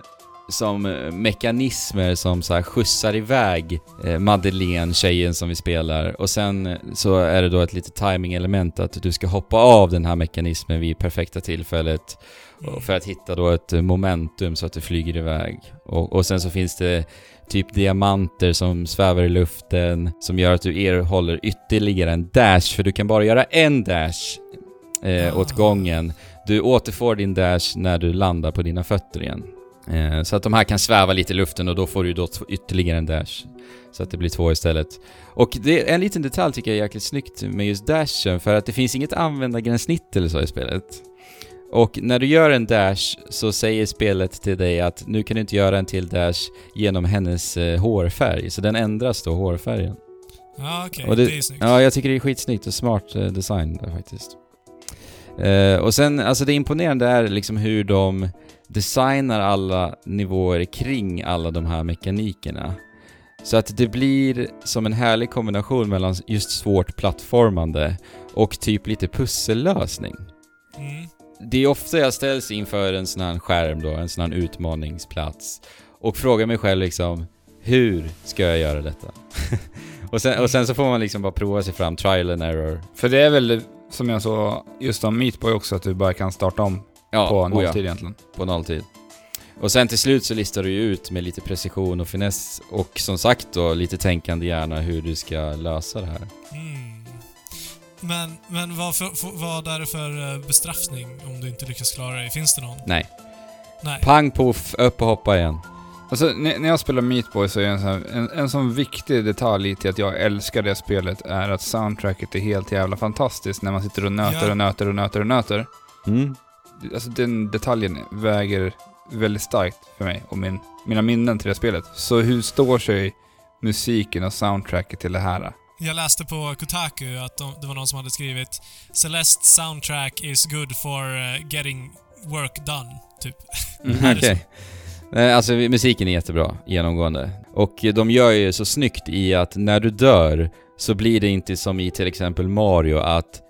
som eh, mekanismer som så här skjutsar iväg eh, Madeleine, tjejen som vi spelar. Och sen eh, så är det då ett litet timing-element att du ska hoppa av den här mekanismen vid perfekta tillfället för att hitta då ett momentum så att du flyger iväg. Och, och sen så finns det typ diamanter som svävar i luften som gör att du erhåller ytterligare en dash, för du kan bara göra en dash eh, åt gången. Du återfår din dash när du landar på dina fötter igen. Eh, så att de här kan sväva lite i luften och då får du då ytterligare en dash. Så att det blir två istället. Och det är en liten detalj tycker jag är jäkligt snyggt med just dashen, för att det finns inget användargränssnitt eller så i spelet. Och när du gör en dash så säger spelet till dig att nu kan du inte göra en till dash genom hennes eh, hårfärg, så den ändras då, hårfärgen. Ja, okej. Och Det, det- är snyggt. Ja, jag tycker det är skitsnyggt och smart eh, design där faktiskt. Eh, och sen, alltså det imponerande är liksom hur de designar alla nivåer kring alla de här mekanikerna. Så att det blir som en härlig kombination mellan just svårt plattformande och typ lite pussellösning. Mm. Det är ofta jag ställs inför en sån här skärm då, en sån här utmaningsplats och frågar mig själv liksom hur ska jag göra detta? och, sen, och sen så får man liksom bara prova sig fram, trial and error. För det är väl, som jag sa just om Meatboy också, att du bara kan starta om Ja, på oh nolltid egentligen. på nolltid. Och sen till slut så listar du ju ut med lite precision och finess och som sagt då lite tänkande hjärna hur du ska lösa det här. Mm. Men, men vad, för, för, vad är det för eh, bestraffning om du inte lyckas klara dig? Finns det någon? Nej. Nej. Pang poff, upp och hoppa igen. Alltså, när jag spelar Meatboy så är en sån, en, en sån viktig detalj till att jag älskar det spelet är att soundtracket är helt jävla fantastiskt när man sitter och nöter Ja. och nöter och nöter och nöter. Mm. Alltså den detaljen väger väldigt starkt för mig och min, mina minnen till det spelet. Så hur står sig musiken och soundtracket till det här? Jag läste på Kotaku att de, det var någon som hade skrivit Celeste soundtrack is good for eh, getting work done, typ. Mm, Okej. Nej, Alltså musiken är jättebra, genomgående. Och de gör ju så snyggt i att när du dör så blir det inte som i till exempel Mario att...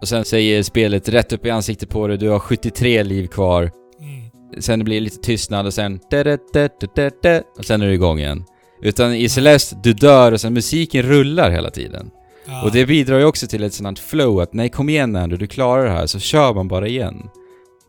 Och sen säger spelet rätt upp i ansiktet på dig, du har 73 liv kvar. Mm. Sen blir det lite tystnad och sen... Och sen är du igång igen. Utan i Celeste, du dör och sen musiken rullar hela tiden. Och det bidrar ju också till ett sånt flow att nej kom igen Andrew, du klarar det här, så kör man bara igen.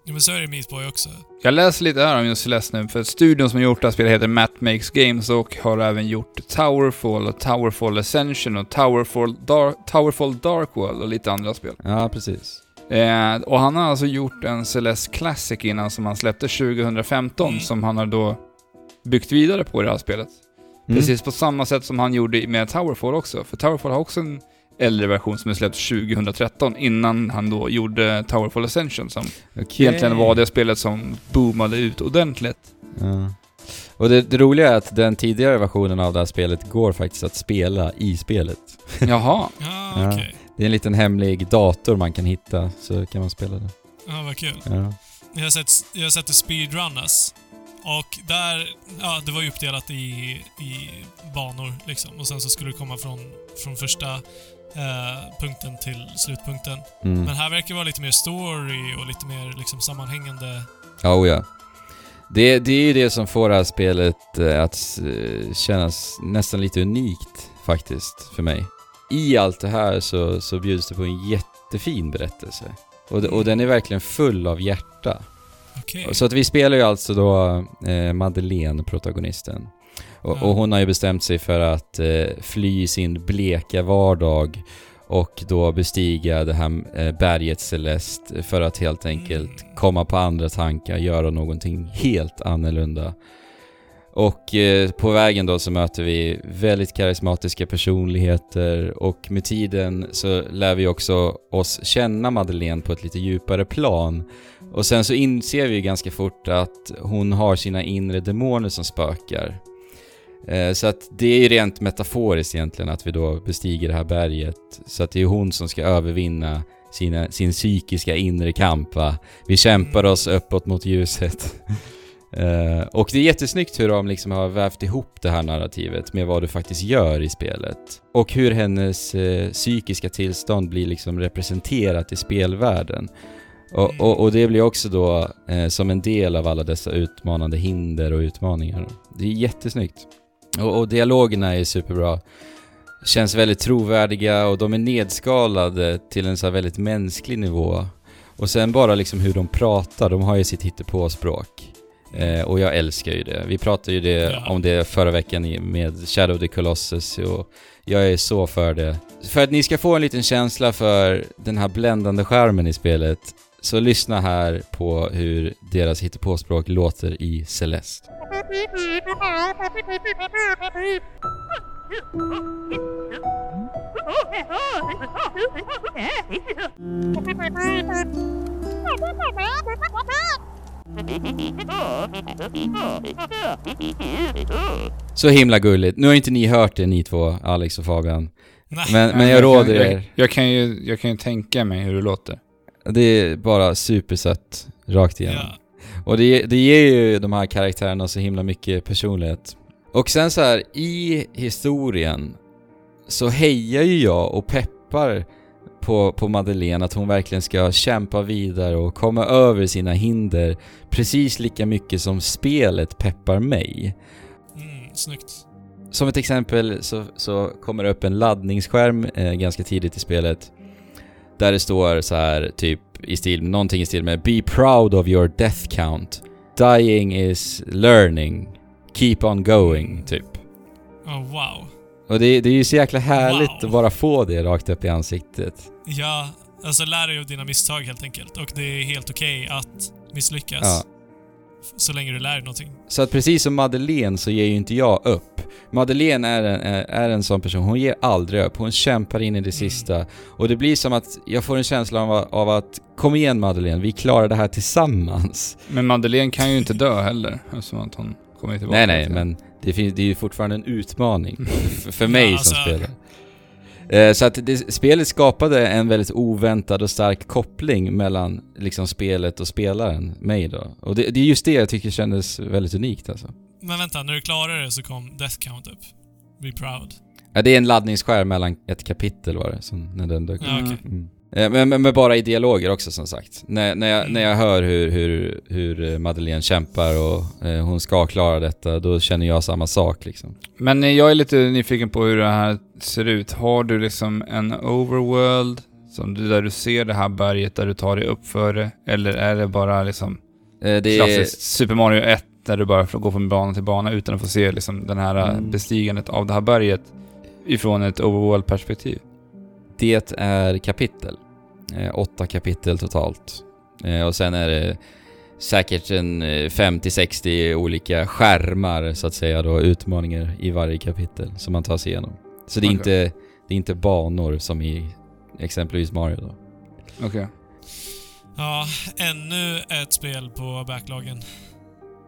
Ja, men så är det i Meat Boy också. Jag läser lite här om just Celeste nu, för studion som gjort det här spelet heter Matt Makes Games och har även gjort Towerfall och Towerfall Ascension och Towerfall, Dar Towerfall Dark World och lite andra spel. Ja, precis. Eh, och han har alltså gjort en Celeste Classic innan som han släppte 2015 Mm. som han har då byggt vidare på i det här spelet. Mm. Precis på samma sätt som han gjorde med Towerfall också. För Towerfall har också en äldre version som är släppt 2013 innan han då gjorde Towerfall Ascension som Okej. egentligen var det spelet som boomade ut ordentligt. Ja. Och det, det roliga är att den tidigare versionen av det här spelet går faktiskt att spela i spelet. Jaha. Ja, Ja. okej. Det är en liten hemlig dator man kan hitta, så kan man spela det. Ja, vad kul. Ja. Jag har sett, jag har sett det speedrunnas. Och där, ja, det var ju uppdelat i, i banor liksom. Och sen så skulle det komma från, från första eh, punkten till slutpunkten. Mm. Men här verkar det vara lite mer story och lite mer liksom sammanhängande. Oh ja. Det, det är ju det som får det här spelet eh, att eh, kännas nästan lite unikt faktiskt för mig. I allt det här så, så bjuds det på en jättefin berättelse. Och, och den är verkligen full av hjärta. Okej. Så att vi spelar ju alltså då eh, Madeleine, protagonisten. Och, och hon har ju bestämt sig för att eh, fly sin bleka vardag och då bestiga det här eh, berget Celeste för att helt enkelt Mm. komma på andra tankar, göra någonting helt annorlunda. Och eh, på vägen då så möter vi väldigt karismatiska personligheter och med tiden så lär vi också oss känna Madeleine på ett lite djupare plan. Och sen så inser vi ganska fort att hon har sina inre demoner som spökar. Eh, Så att det är ju rent metaforiskt egentligen att vi då bestiger det här berget. Så att det är hon som ska övervinna sina, sin psykiska inre kamp va. Vi kämpar oss uppåt mot ljuset. Eh, och det är jättesnyggt hur de liksom har vävt ihop det här narrativet med vad du faktiskt gör i spelet. Och hur hennes eh, psykiska tillstånd blir liksom representerat i spelvärlden. Och, och, och det blir också då eh, som en del av alla dessa utmanande hinder och utmaningar. Det är jättesnyggt. Och, och dialogerna är superbra. Känns väldigt trovärdiga och de är nedskalade till en så väldigt mänsklig nivå. Och sen bara liksom hur de pratar, de har ju sitt hittepåspråk. Eh, och jag älskar ju det. Vi pratade ju det, Ja. om det förra veckan med Shadow of the Colossus och jag är så för det. För att ni ska få en liten känsla för den här bländande skärmen i spelet så lyssna här på hur deras hittepåspråk låter i Celeste. Så himla gulligt. Nu har inte ni hört det ni två, Alex och Fabian. Nej. Men, men jag råder er. jag, jag, kan ju, jag kan ju tänka mig hur det låter. Det är bara supersött, rakt igenom. Ja. Och det, det ger ju de här karaktärerna så himla mycket personlighet. Och sen så här, i historien så hejar ju jag och peppar på, på Madeleine att hon verkligen ska kämpa vidare och komma över sina hinder precis lika mycket som spelet peppar mig. Mm, snyggt. Som ett exempel så, så kommer det upp en laddningsskärm eh, ganska tidigt i spelet där det står så här typ i stil, någonting i stil med Be proud of your death count. Dying is learning. Keep on going, typ. Oh, wow. Och det, det är ju så jäkla härligt Wow. att bara få det rakt upp i ansiktet. Ja, alltså lär dig av dina misstag helt enkelt. Och det är helt okej att misslyckas. Ja. Så länge du lär dig någonting. Så att precis som Madeleine så ger ju inte jag upp. Madeleine är en, är, en sån person, hon ger aldrig upp. Hon kämpar in i det sista. Och det blir som att jag får en känsla av, av att Kom igen Madeleine, vi klarar det här tillsammans. Men Madeleine kan ju inte dö heller, eftersom att hon kommer tillbaka. Nej, nej, till- men det, finns, det är ju fortfarande en utmaning för, för mig Ja, som alltså- spelare. Eh, Så att det, spelet skapade en väldigt oväntad och stark koppling mellan liksom spelet och spelaren, mig då. Och det, det är just det jag tycker kändes väldigt unikt alltså. Men vänta, när du klarar det så kom Death Count upp. Be proud. Ja, det är en laddningsskärm mellan ett kapitel var det, som, när den dök upp. Ja, okej. Mm. Eh, Men, men, men bara i dialoger också som sagt. När, när, jag, när jag hör hur, hur, hur eh, Madeleine kämpar och eh, hon ska klara detta, då känner jag samma sak liksom. Men eh, jag är lite nyfiken på hur det här ser ut. Har du liksom en overworld, som du, där du ser det här berget, där du tar dig upp för det? Eller är det bara liksom Eh, Det är, klassiskt Super Mario 1, där du bara får gå från bana till bana utan att få se liksom den här Mm. bestigandet av det här berget ifrån ett overworld-perspektiv? Det är kapitel. Eh, åtta kapitel totalt. Eh, och sen är det säkert en eh, 50-60 olika skärmar så att säga då, utmaningar i varje kapitel som man tar sig igenom. Så det är, Okej. inte, det är inte banor som i exempelvis Mario då. Okej. Ja, ännu ett spel på backloggen.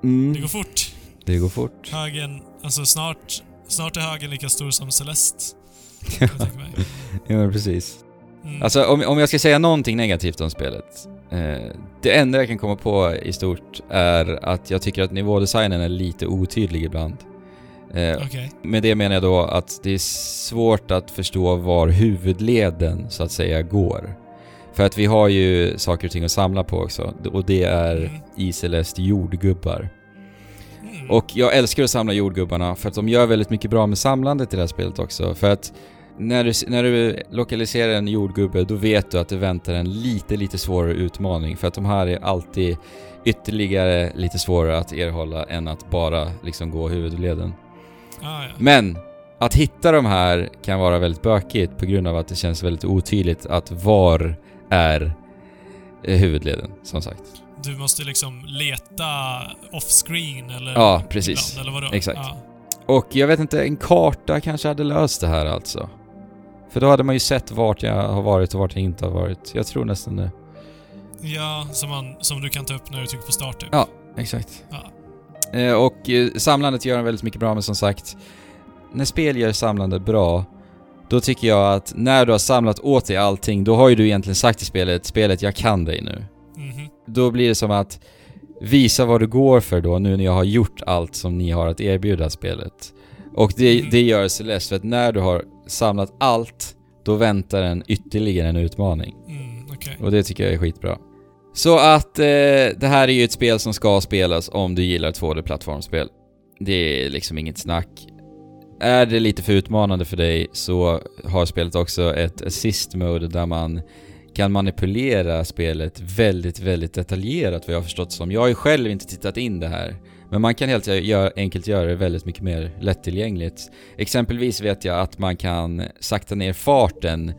Mm. Det går fort. Det går fort. Högen, alltså snart, snart är högen lika stor som Celeste. ja, precis. Mm. Alltså om, om jag ska säga någonting negativt om spelet. Eh, det enda jag kan komma på i stort är att jag tycker att nivådesignen är lite otydlig ibland. Eh, Okej. med det menar jag då att det är svårt att förstå var huvudleden så att säga går. För att vi har ju saker och ting att samla på också och det är Mm. i Celeste jordgubbar. Mm. Och jag älskar att samla jordgubbarna för att de gör väldigt mycket bra med samlandet i det här spelet också. För att när du, när du lokaliserar en jordgubbe då vet du att det väntar en lite, lite svårare utmaning. För att de här är alltid ytterligare lite svårare att erhålla än att bara liksom gå huvudleden. Ah, ja. Men att hitta de här kan vara väldigt bökigt på grund av att det känns väldigt otydligt att var är eh, huvudleden, som sagt. Du måste liksom leta off-screen eller... Ja, precis. Ibland, eller vadå? Exakt. Ja. Och jag vet inte, en karta kanske hade löst det här alltså. För då hade man ju sett vart jag har varit och vart jag inte har varit. Jag tror nästan det. ja som, man, som du kan ta upp när du trycker på start typ. Ja. Exakt. Ja. Eh, och eh, samlandet gör väldigt mycket bra, men som sagt, när spel gör samlande bra, då tycker jag att när du har samlat åt dig allting, då har ju du egentligen sagt i spelet, spelet jag kan dig nu. Då blir det som att visa vad du går för då, nu när jag har gjort allt som ni har att erbjuda spelet. Och det, Mm. det gör Celeste, för att när du har samlat allt, då väntar en ytterligare en utmaning. Mm, okej. Och det tycker jag är skitbra. Så att eh, det här är ju ett spel som ska spelas om du gillar 2D-plattformsspel. Det är liksom inget snack. Är det lite för utmanande för dig så har spelet också ett assist mode där man kan manipulera spelet väldigt, väldigt detaljerat vad jag har förstått som. Jag har ju själv inte tittat in det här. Men man kan helt enkelt göra det väldigt mycket mer lättillgängligt. Exempelvis vet jag att man kan sakta ner farten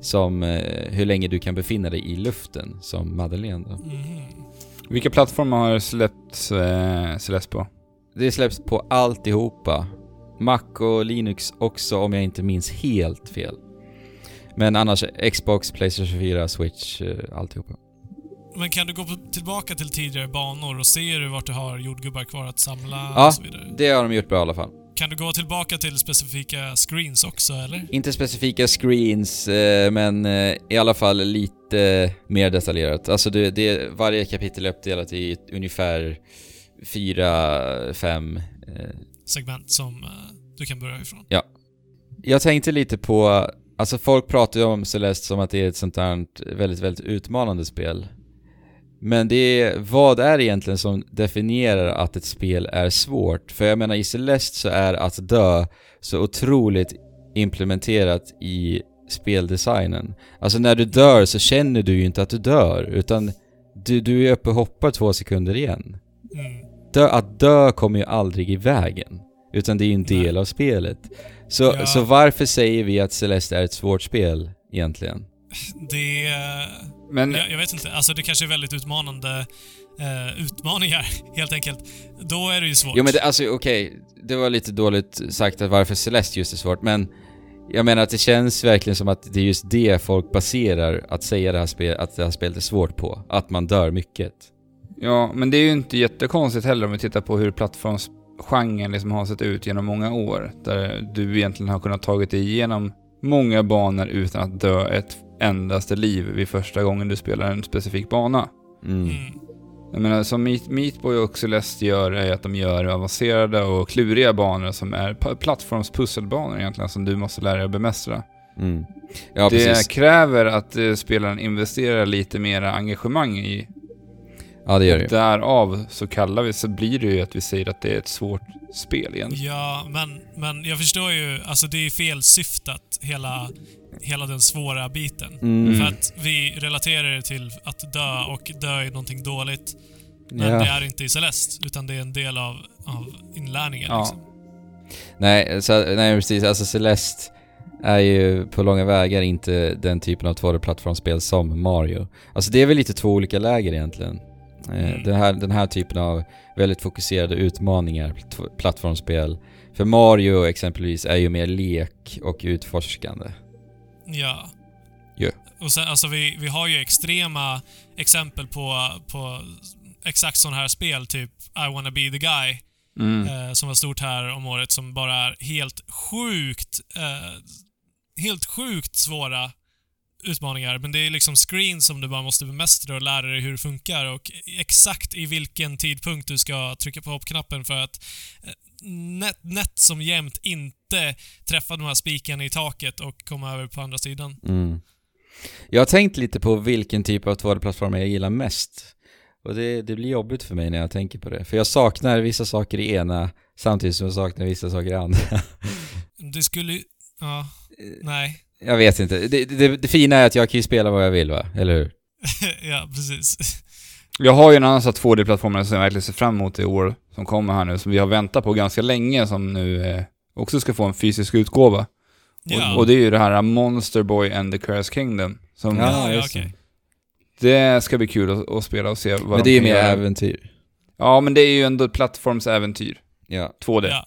som eh, hur länge du kan befinna dig i luften, som Madeleine då. Mhm. Vilka plattformar har släppts eh, Celeste på? Det släpps på alltihopa. Mac och Linux också om jag inte minns helt fel. Men annars Xbox, Playstation 4, Switch, eh, alltihopa. Men kan du gå tillbaka till tidigare banor och ser du vart du har jordgubbar kvar att samla Ja, och så vidare? Det har de gjort bra i alla fall. kan du gå tillbaka till specifika screens också, eller? Inte specifika screens, eh, men eh, i alla fall lite mer detaljerat. Alltså det, det, varje kapitel är uppdelat i ungefär fyra, fem... Segment som du kan börja ifrån. jag tänkte lite på, alltså folk pratar ju om Celeste som att det är ett sånt här väldigt, väldigt utmanande spel. Men det är, vad är det egentligen som definierar att ett spel är svårt? För jag menar i Celeste så är att dö så otroligt implementerat i speldesignen. Alltså när du dör så känner du ju inte att du dör, utan du, du är uppe och hoppar två sekunder igen. Mm. Dö, att dö kommer ju aldrig i vägen, utan det är ju en del av spelet. Så, Ja. så varför säger vi att Celeste är ett svårt spel egentligen? Det... Men Jag, jag vet inte. Alltså det kanske är väldigt utmanande eh, utmaningar, helt enkelt. Då är det ju svårt. Jo men det, alltså okej, det var lite dåligt sagt att varför Celeste just är svårt, men jag menar att det känns verkligen som att det är just det folk baserar att säga det här spel, att det här spelet är svårt på. Att man dör mycket. Ja, men det är ju inte jättekonstigt heller om vi tittar på hur plattformsgenren liksom har sett ut genom många år. Där du egentligen har kunnat tagit dig igenom många banor utan att dö ett endaste liv vid första gången du spelar en specifik bana. Mm. Jag menar, som Meat, Meatboy och Celeste gör är att de gör avancerade och kluriga banor som är plattformspusselbanor egentligen, som du måste lära dig att bemästra. Mm. Ja det precis. kräver att eh, spelaren investerar lite mer engagemang i Ja det gör det. Därav så kallar vi, så blir det ju att vi säger att det är ett svårt spel igen. Ja, men, men jag förstår ju, alltså det är felsyftat, hela, hela den svåra biten. Mm. För att vi relaterar det till att dö och dö är någonting dåligt. Men det Ja. är inte i Celeste, utan det är en del av, av inlärningen. Ja. Liksom. Nej, så, nej precis. Alltså Celeste är ju på långa vägar inte den typen av 2D-plattformsspel som Mario. Alltså det är väl lite två olika läger egentligen. Eh, Mm. Den, här, den här typen av väldigt fokuserade utmaningar, pl- plattformsspel. För Mario exempelvis är ju mer lek och utforskande. Ja. Ja. Och sen, alltså vi, vi har ju extrema exempel på, på exakt sådana här spel, typ I wanna be the guy, Mm. eh, som var stort här om året, som bara är helt sjukt, eh, helt sjukt svåra utmaningar. Men det är liksom screen som du bara måste bemästra och lära dig hur det funkar och exakt i vilken tidpunkt du ska trycka på hoppknappen för att eh, nätt, nätt som jämt inte träffa de här spikarna i taket och komma över på andra sidan. Mm. Jag har tänkt lite på vilken typ av 2D-plattformar jag gillar mest. Och det, det blir jobbigt för mig när jag tänker på det. För jag saknar vissa saker i ena samtidigt som jag saknar vissa saker i andra. Det skulle ju... Ja. Nej. Jag vet inte. Det, det, det fina är att jag kan ju spela vad jag vill va? Eller hur? ja, precis. Jag har ju en annan sån här 2D-plattform som jag verkligen ser fram emot i år som kommer här nu, som vi har väntat på ganska länge, som nu eh, också ska få en fysisk utgåva. Ja. Och, och det är ju det här Monster Boy and the Curse Kingdom. Som, Ja, ja, just det. ska bli kul att, att spela och se vad Men de det är ju mer göra. äventyr. Ja, men det är ju ändå ett plattformsäventyr. Ja. 2D. Ja.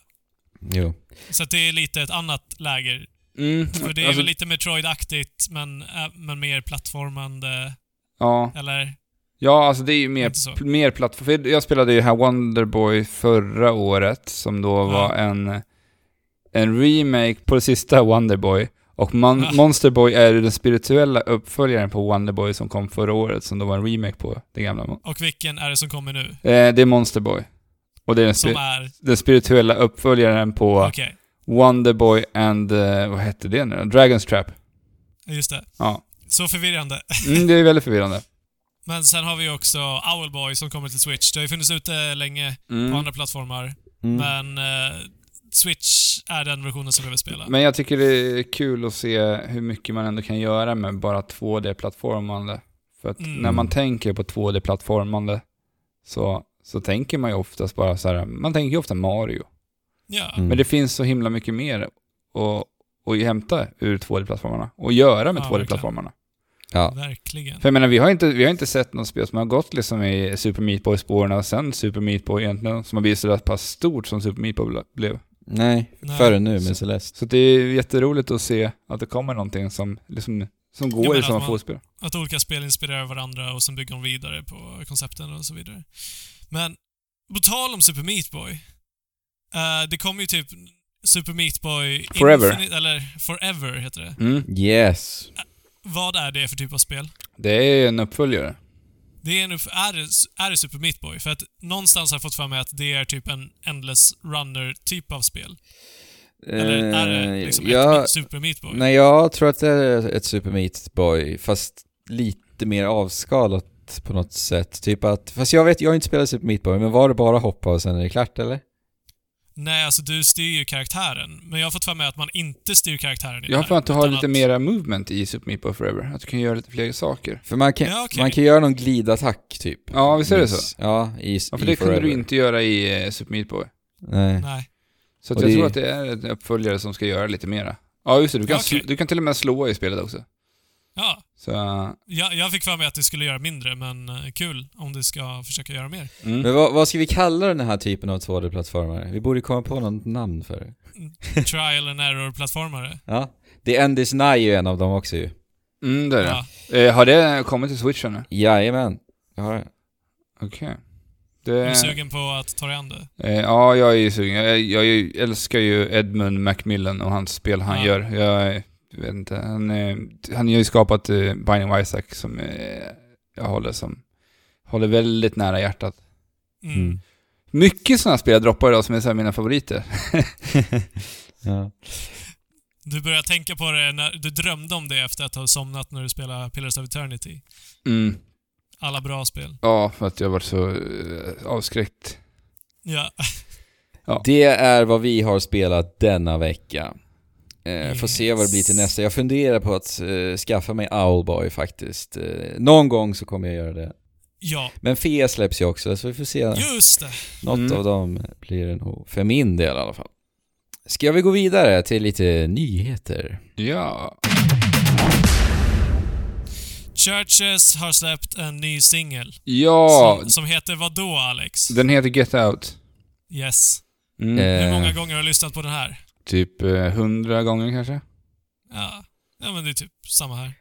Jo. Så att det är lite ett annat läger. Mm, För det är alltså, väl lite Metroid-aktigt, men, men mer plattformande, Ja, eller? ja, alltså det är ju mer, mer plattform. Jag spelade ju här Wonderboy förra året, som då var en, en remake på det sista Wonderboy. Och Mon- Ah. Monster Boy är den spirituella uppföljaren på Wonderboy som kom förra året, som då var en remake på det gamla. Och vilken är det som kommer nu? Eh, det är Monster Boy. Och det är den, spi- är... den spirituella uppföljaren på Okej, Wonderboy and, eh, vad hette det nu? Dragon's Trap. just det. Ja. Så förvirrande. Mm, det är väldigt förvirrande. Men sen har vi också Owlboy som kommer till Switch. Det har ju funnits ute länge Mm. på andra plattformar, Mm. men eh, Switch är den versionen som jag vill spela. Men jag tycker det är kul att se hur mycket man ändå kan göra med bara 2D-plattformande. För att Mm. när man tänker på 2D-plattformande så, så tänker man ju oftast bara så här, man tänker ju ofta Mario. Ja. Mm. Men det finns så himla mycket mer att, att hämta ur 2D-plattformarna och göra med Ja, 2D-plattformarna. Ja. Verkligen. För jag menar, vi har, inte, vi har inte sett något spel som har gått liksom i Super Meat Boy-spåren och sen Super Meat Boy egentligen, som har blivit så där pass stort som Super Meat Boy blev. Nej, Nej. förrän nu Så- med Celeste. Så det är jätteroligt att se att det kommer någonting som, liksom, som Ja, går men i att samma fotspår. Att olika spel inspirerar varandra och sen bygger de vidare på koncepten och så vidare. Men på tal om Super Meat Boy. Eh, det kommer ju typ Super Meat Boy Forever. Infinite, eller Forever heter det. Mm. Yes. Vad är det för typ av spel? Det är en uppföljare. Det är, en, upp- är, det, är det Super Meat Boy? För att någonstans har jag fått för mig att det är typ en Endless Runner-typ av spel. Eller är det liksom Eh, ja, ett Super Meat Boy? Nej, jag tror att det är ett Super Meat Boy, fast lite mer avskalat på något sätt. Typ att, fast jag vet, jag har inte spelat Super Meat Boy, men var det bara hoppa och sen är det klart eller? Nej, alltså du styr ju karaktären. Men jag har fått för mig att man inte styr karaktären i Jag har för här, att du har lite att- mera movement i Super Meat Boy Forever. Att du kan göra lite fler saker. För man kan, Ja, okej. man kan göra någon glidattack typ. Ja, visst är det så? Ja, i, Ja, för i det kunde du Forever. inte göra i eh, Super Meat Boy. Nej. Nej. Så jag det- tror att det är en uppföljare som ska göra lite mera. Ja, just det. Du kan, Okej. sl- du kan till och med slå i spelet också. Ja, Så, jag, jag fick för mig att det skulle göra mindre, men eh, kul om det ska försöka göra mer. mm. Men vad, vad ska vi kalla den här typen av 2D-plattformar? Vi borde komma på något namn för det. Trial and error-plattformare. Ja. The End is Nigh är ju en av dem också ju. Mm, det är det. Ja. Eh, har det kommit till Switchen nu? Jajamän. Jag har det. Okej. Är Det... du sugen på att ta dig an det? Eh, ja, jag är ju sugen. Jag, jag, jag älskar ju Edmund Macmillan och hans spel han Ja. gör. Jag, jag vet inte, han, eh, han har ju skapat eh, Binding of Isaac som eh, jag håller som, håller väldigt nära hjärtat. Mm. Mm. Mycket sådana spel jag droppar idag som är så här mina favoriter. ja. Du börjar tänka på det när du drömde om det efter att ha somnat när du spelade Pillars of Eternity. Mm. Alla bra spel. Ja, för att jag var så avskräckt. Ja. Det är vad vi har spelat denna vecka. Eh, Får se vad det blir till Yes. nästa. Jag funderar på att eh, skaffa mig Owlboy faktiskt. Eh, någon gång så kommer jag göra det. Ja, Men FEA släpps ju också, så vi får se. just det. Något Mm. av dem blir det nog, för min del i alla fall. Ska vi gå vidare till lite nyheter? Ja. Churches har släppt en ny singel. Ja, Som, som heter vad då Alex? den heter Get Out. Yes. Mm. Hur många gånger har du lyssnat på den här? Typ eh, hundra gånger kanske. Ja. Ja men det är typ samma här.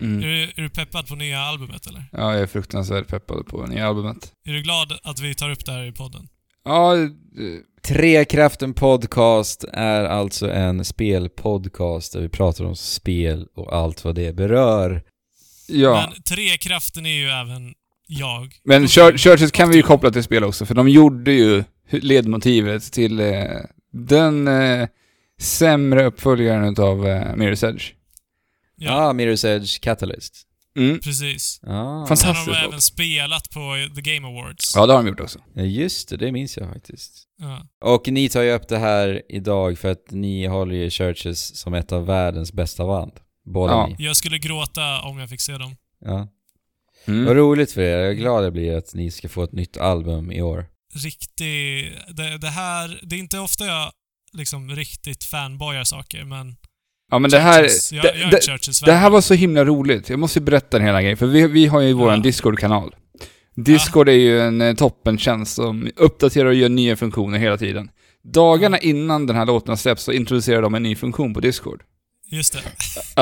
Mm. Är, du, är du peppad på nya albumet eller? Ja, jag är fruktansvärt peppad på nya albumet. Är du glad att vi tar upp det här i podden? Ja, eh, Trekraften Podcast är alltså en spelpodcast där vi pratar om spel och allt vad det berör. ja. Men Trekraften är ju även jag. Men Chur- Churches kan vi ju koppla till spel också, för de gjorde ju ledmotivet till eh, den eh, sämre uppföljaren utav eh, Mirror's Edge. Ja, ah, Mirror's Edge Catalyst. Mm. precis. Ah. Fantastiskt. Sen har de även spelat på The Game Awards. Ja, det har de gjort också. Ja, just det, det minns jag faktiskt. Ja. Och ni tar ju upp det här idag för att ni håller ju Churches som ett av världens bästa band. Båda Ja. ni. Jag skulle gråta om jag fick se dem. Ja. Mm. Vad roligt för er. Jag är glad jag blir att ni ska få ett nytt album i år. Riktig... Det, det här... Det är inte ofta jag liksom riktigt fanboyar saker, men... Ja, men det här... Jag, det, jag det, Churches det här var så himla roligt. Jag måste ju berätta en hela grej, för vi, vi har ju vår Ja. Discord-kanal. Discord är ju en eh, toppentjänst som uppdaterar och gör nya funktioner hela tiden. Dagarna innan den här låten släpps så introducerar de en ny funktion på Discord. Just det.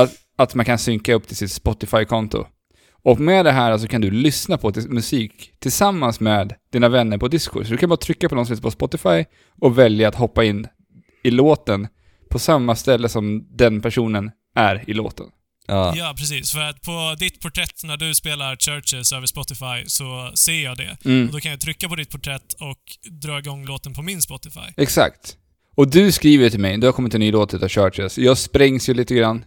Att, att man kan synka upp till sitt Spotify-konto. Och med det här så kan du lyssna på musik tillsammans med dina vänner på Discord. Så du kan bara trycka på någon som på Spotify och välja att hoppa in i låten på samma ställe som den personen är i låten. Ja. Ja, precis. För att på ditt porträtt när du spelar Churches över Spotify så ser jag det. Mm. Och då kan jag trycka på ditt porträtt och dra igång låten på min Spotify. Exakt. Och du skriver till mig, du har kommit en ny låt utav Churches. Jag sprängs ju lite grann.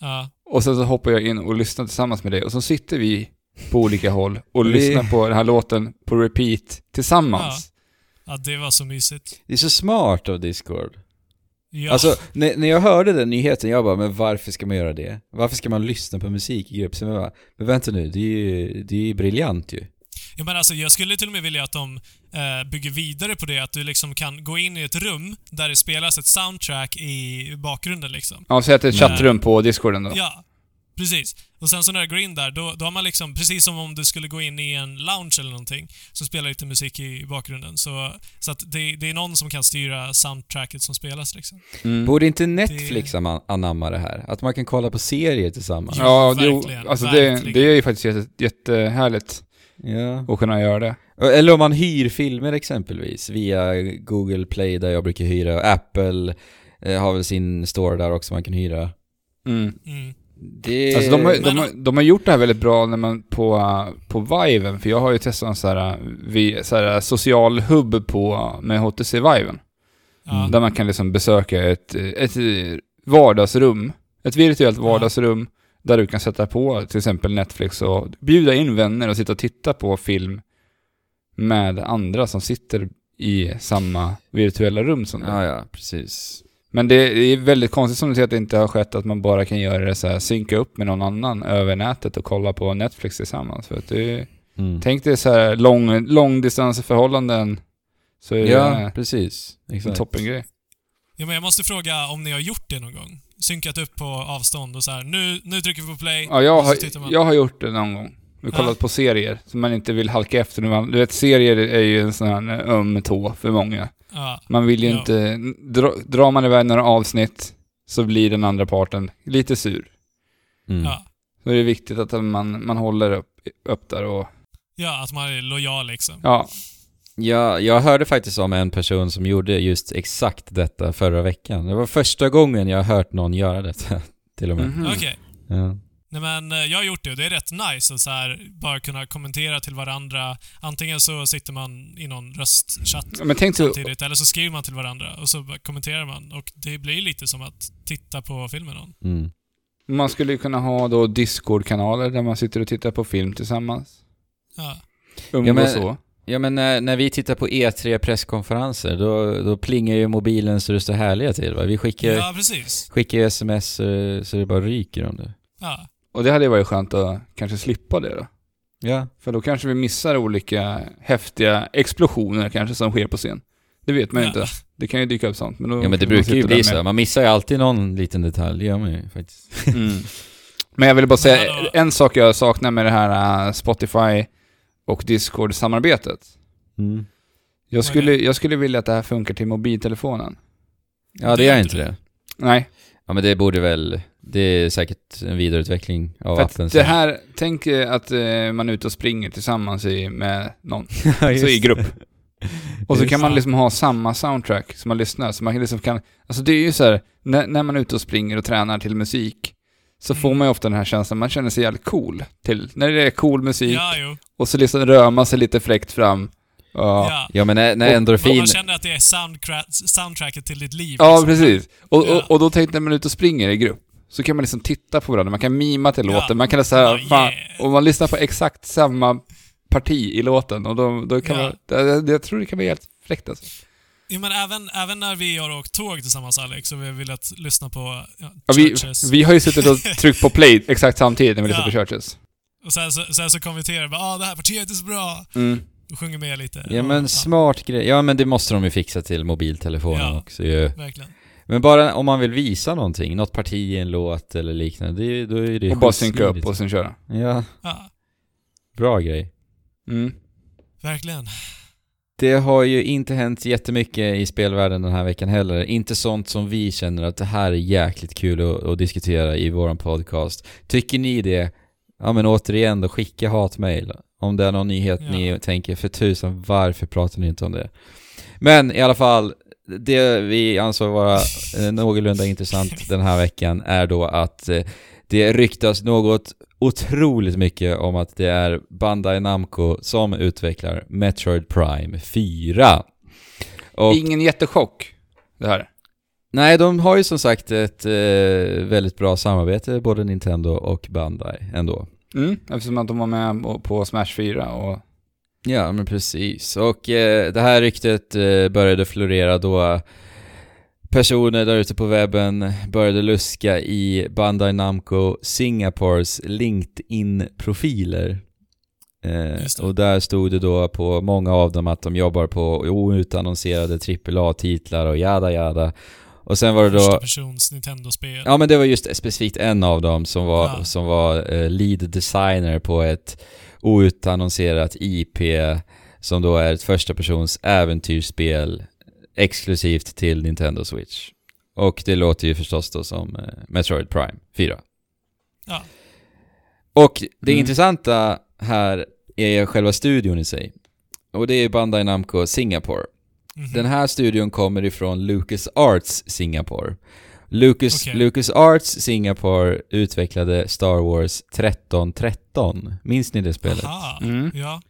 Ja. Och sen så hoppar jag in och lyssnar tillsammans med dig. Och så sitter vi på olika håll och Vi- lyssnar på den här låten på repeat tillsammans. Ja, det var så mysigt. Det är så smart av Discord. Ja. Alltså, när, när jag hörde den nyheten, jag bara, men varför ska man göra det? Varför ska man lyssna på musik i grupp? Så jag bara, men vänta nu, det är ju, det är ju briljant ju. Ja, men alltså, jag skulle till och med vilja att de eh, bygger vidare på det, att du liksom kan gå in i ett rum där det spelas ett soundtrack i bakgrunden liksom. Ja, säg att det är ett Nej. chattrum på Discorden då. Ja, precis. Och sen så när du går in där, då, då har man liksom, precis som om du skulle gå in i en lounge eller någonting, så spelar lite musik i bakgrunden. Så, så att det, det är någon som kan styra soundtracket som spelas liksom. Mm. Borde inte Netflix ama- anamma det här? Att man kan kolla på serier tillsammans? Ja, Ja, det, verkligen, alltså det, det är ju faktiskt jätte, jättehärligt Ja. att kunna göra det. Eller om man hyr filmer exempelvis via Google Play där jag brukar hyra, Apple eh, har väl sin store där också man kan hyra. Mm. Mm. Det... Alltså de har, de, har, de har gjort det här väldigt bra när man på, på Viven, för jag har ju testat en sån här, vi, så här social hubb på, med HTC Viven. Ja. Där man kan liksom besöka ett, ett vardagsrum, ett virtuellt Ja. vardagsrum, där du kan sätta på till exempel Netflix och bjuda in vänner och sitta och titta på film med andra som sitter i samma virtuella rum som dig. Ja, ja, precis. Men det är väldigt konstigt som du säger att det inte har skett att man bara kan göra det så här, synka upp med någon annan över nätet och kolla på Netflix tillsammans. För att det, Mm. tänk dig så här lång, långdistansförhållanden så är Ja, det precis. en Exakt. toppengrej. Ja, men jag måste fråga om ni har gjort det någon gång? Synkat upp på avstånd och så här. Nu, nu trycker vi på play. Ja, jag har, jag har gjort det någon gång. Vi har Ja. kollat på serier som man inte vill halka efter. man- Du vet, serier är ju en sån här öm tå för många. Ja. Man vill ju Ja. inte... Dra, drar man iväg några avsnitt så blir den andra parten lite sur. Mm. Ja. Så det är viktigt att man, man håller upp, upp där och... ja, att man är lojal liksom. Ja, Ja, jag hörde faktiskt om en person som gjorde just exakt detta förra veckan. Det var första gången jag har hört någon göra detta, till och med. Mhm. Okej. Ja. Nej men eh, jag har gjort det och det är rätt nice att så här, bara kunna kommentera till varandra. Antingen så sitter man i någon röstchatt Men tänk dig, samtidigt, eller så skriver man till varandra och så kommenterar man. Och det blir lite som att titta på filmen någon. Mm. man skulle ju kunna ha då Discord-kanaler där man sitter och tittar på film tillsammans. Ja. Umgås Ja, men- så. Ja men när, när vi tittar på E3 presskonferenser, då, då plingar ju mobilen så det står härliga till va? Vi skickar, ja, skickar sms eh, så det bara ryker om det. Ja. Och det hade ju varit skönt att kanske slippa det då. Ja. För då kanske vi missar olika häftiga explosioner kanske som sker på scen. Det vet man ju Ja. inte. Det kan ju dyka upp sånt. Men då Ja men det brukar ju bli så. Man missar ju alltid någon liten detalj, det gör man ju faktiskt. Mm. Men jag vill bara säga, en sak jag saknar med det här äh, Spotify och Discord-samarbetet. Mm. Jag skulle, jag skulle vilja att det här funkar till mobiltelefonen. Ja det gör inte det. Nej, Ja men det borde väl, det är säkert en vidareutveckling av för appen. det här, tänk eh, att eh, man är ute och springer tillsammans i, med någon. så i grupp. Och så Just kan man liksom ha samma soundtrack som man lyssnar, så man kan liksom kan, alltså det är ju så här, när, när man är ute och springer och tränar till musik, så får Mm. man ju ofta den här känslan, man känner sig jävligt cool till, när det är cool musik, Ja, jo. och så liksom rör man sig lite fräckt fram. Ja, ja. Men när, när Och- endorfin... Man känner att det är soundtracket till ditt liv. ja liksom. precis. Och, Ja. och, och då tänkte jag när man är ute och springer i grupp, så kan man liksom titta på varandra, man kan mima till Ja. låten, man kan säga, Ja, fan, yeah. och man lyssnar på exakt samma parti i låten, och då, då kan Ja. man, jag, jag tror det kan vara helt fräckt alltså. Ja, men även, även när vi har åkt tåg tillsammans Alex och vi har velat lyssna på ja, Ja, vi, vi har ju suttit och tryckt på play exakt samtidigt när vi lyssnar Ja. på Churches. Och sen så, sen så kommenterar vi bara ah, det här partiet är så bra. Mm. Och sjunger med lite. Ja Och, men smart grej. Ja men det måste de ju fixa till mobiltelefonen Ja. också ju. Verkligen. Men bara om man vill visa någonting, något parti i en låt eller liknande, det, då är det Och bara synka upp och sen köra. Ja, Ja, bra grej. Mm. verkligen. Det har ju inte hänt jättemycket i spelvärlden den här veckan heller. Inte sånt som vi känner att det här är jäkligt kul att, att diskutera i våran podcast. Tycker ni det? Ja men återigen då, skicka hatmejl. Om det är någon nyhet Ja. ni tänker, för tusan varför pratar ni inte om det? Men i alla fall, det vi ansåg vara eh, någorlunda intressant den här veckan är då att eh, det ryktas något otroligt mycket om att det är Bandai Namco som utvecklar Metroid Prime 4. Och Ingen jättechock, det här. nej, de har ju som sagt ett eh, väldigt bra samarbete, både Nintendo och Bandai ändå. Mm. Eftersom att de var med på- på Smash 4 och... Ja, men precis. Och eh, det här ryktet eh, började florera då personer där ute på webben började luska i Bandai Namco Singapores LinkedIn-profiler. Eh, och där stod det då på många av dem att de jobbar på outannonserade AAA-titlar och jada jada. Och sen var det Första då... persons Nintendo-spel. Ja men det var just specifikt en av dem som var, Ja. som var eh, lead designer på ett outannonserat IP som då är ett första persons äventyrsspel exklusivt till Nintendo Switch. Och det låter ju förstås då som eh, Metroid Prime 4. Ja. Och det Mm. intressanta här är själva studion i sig. Och det är Bandai Namco Singapore. Mhm. Den här studion kommer ifrån Lucas Arts Singapore. Lucas, Okej. Lucas Arts Singapore utvecklade Star Wars 1313. Minns ni det spelet? Aha. Mm. Ja.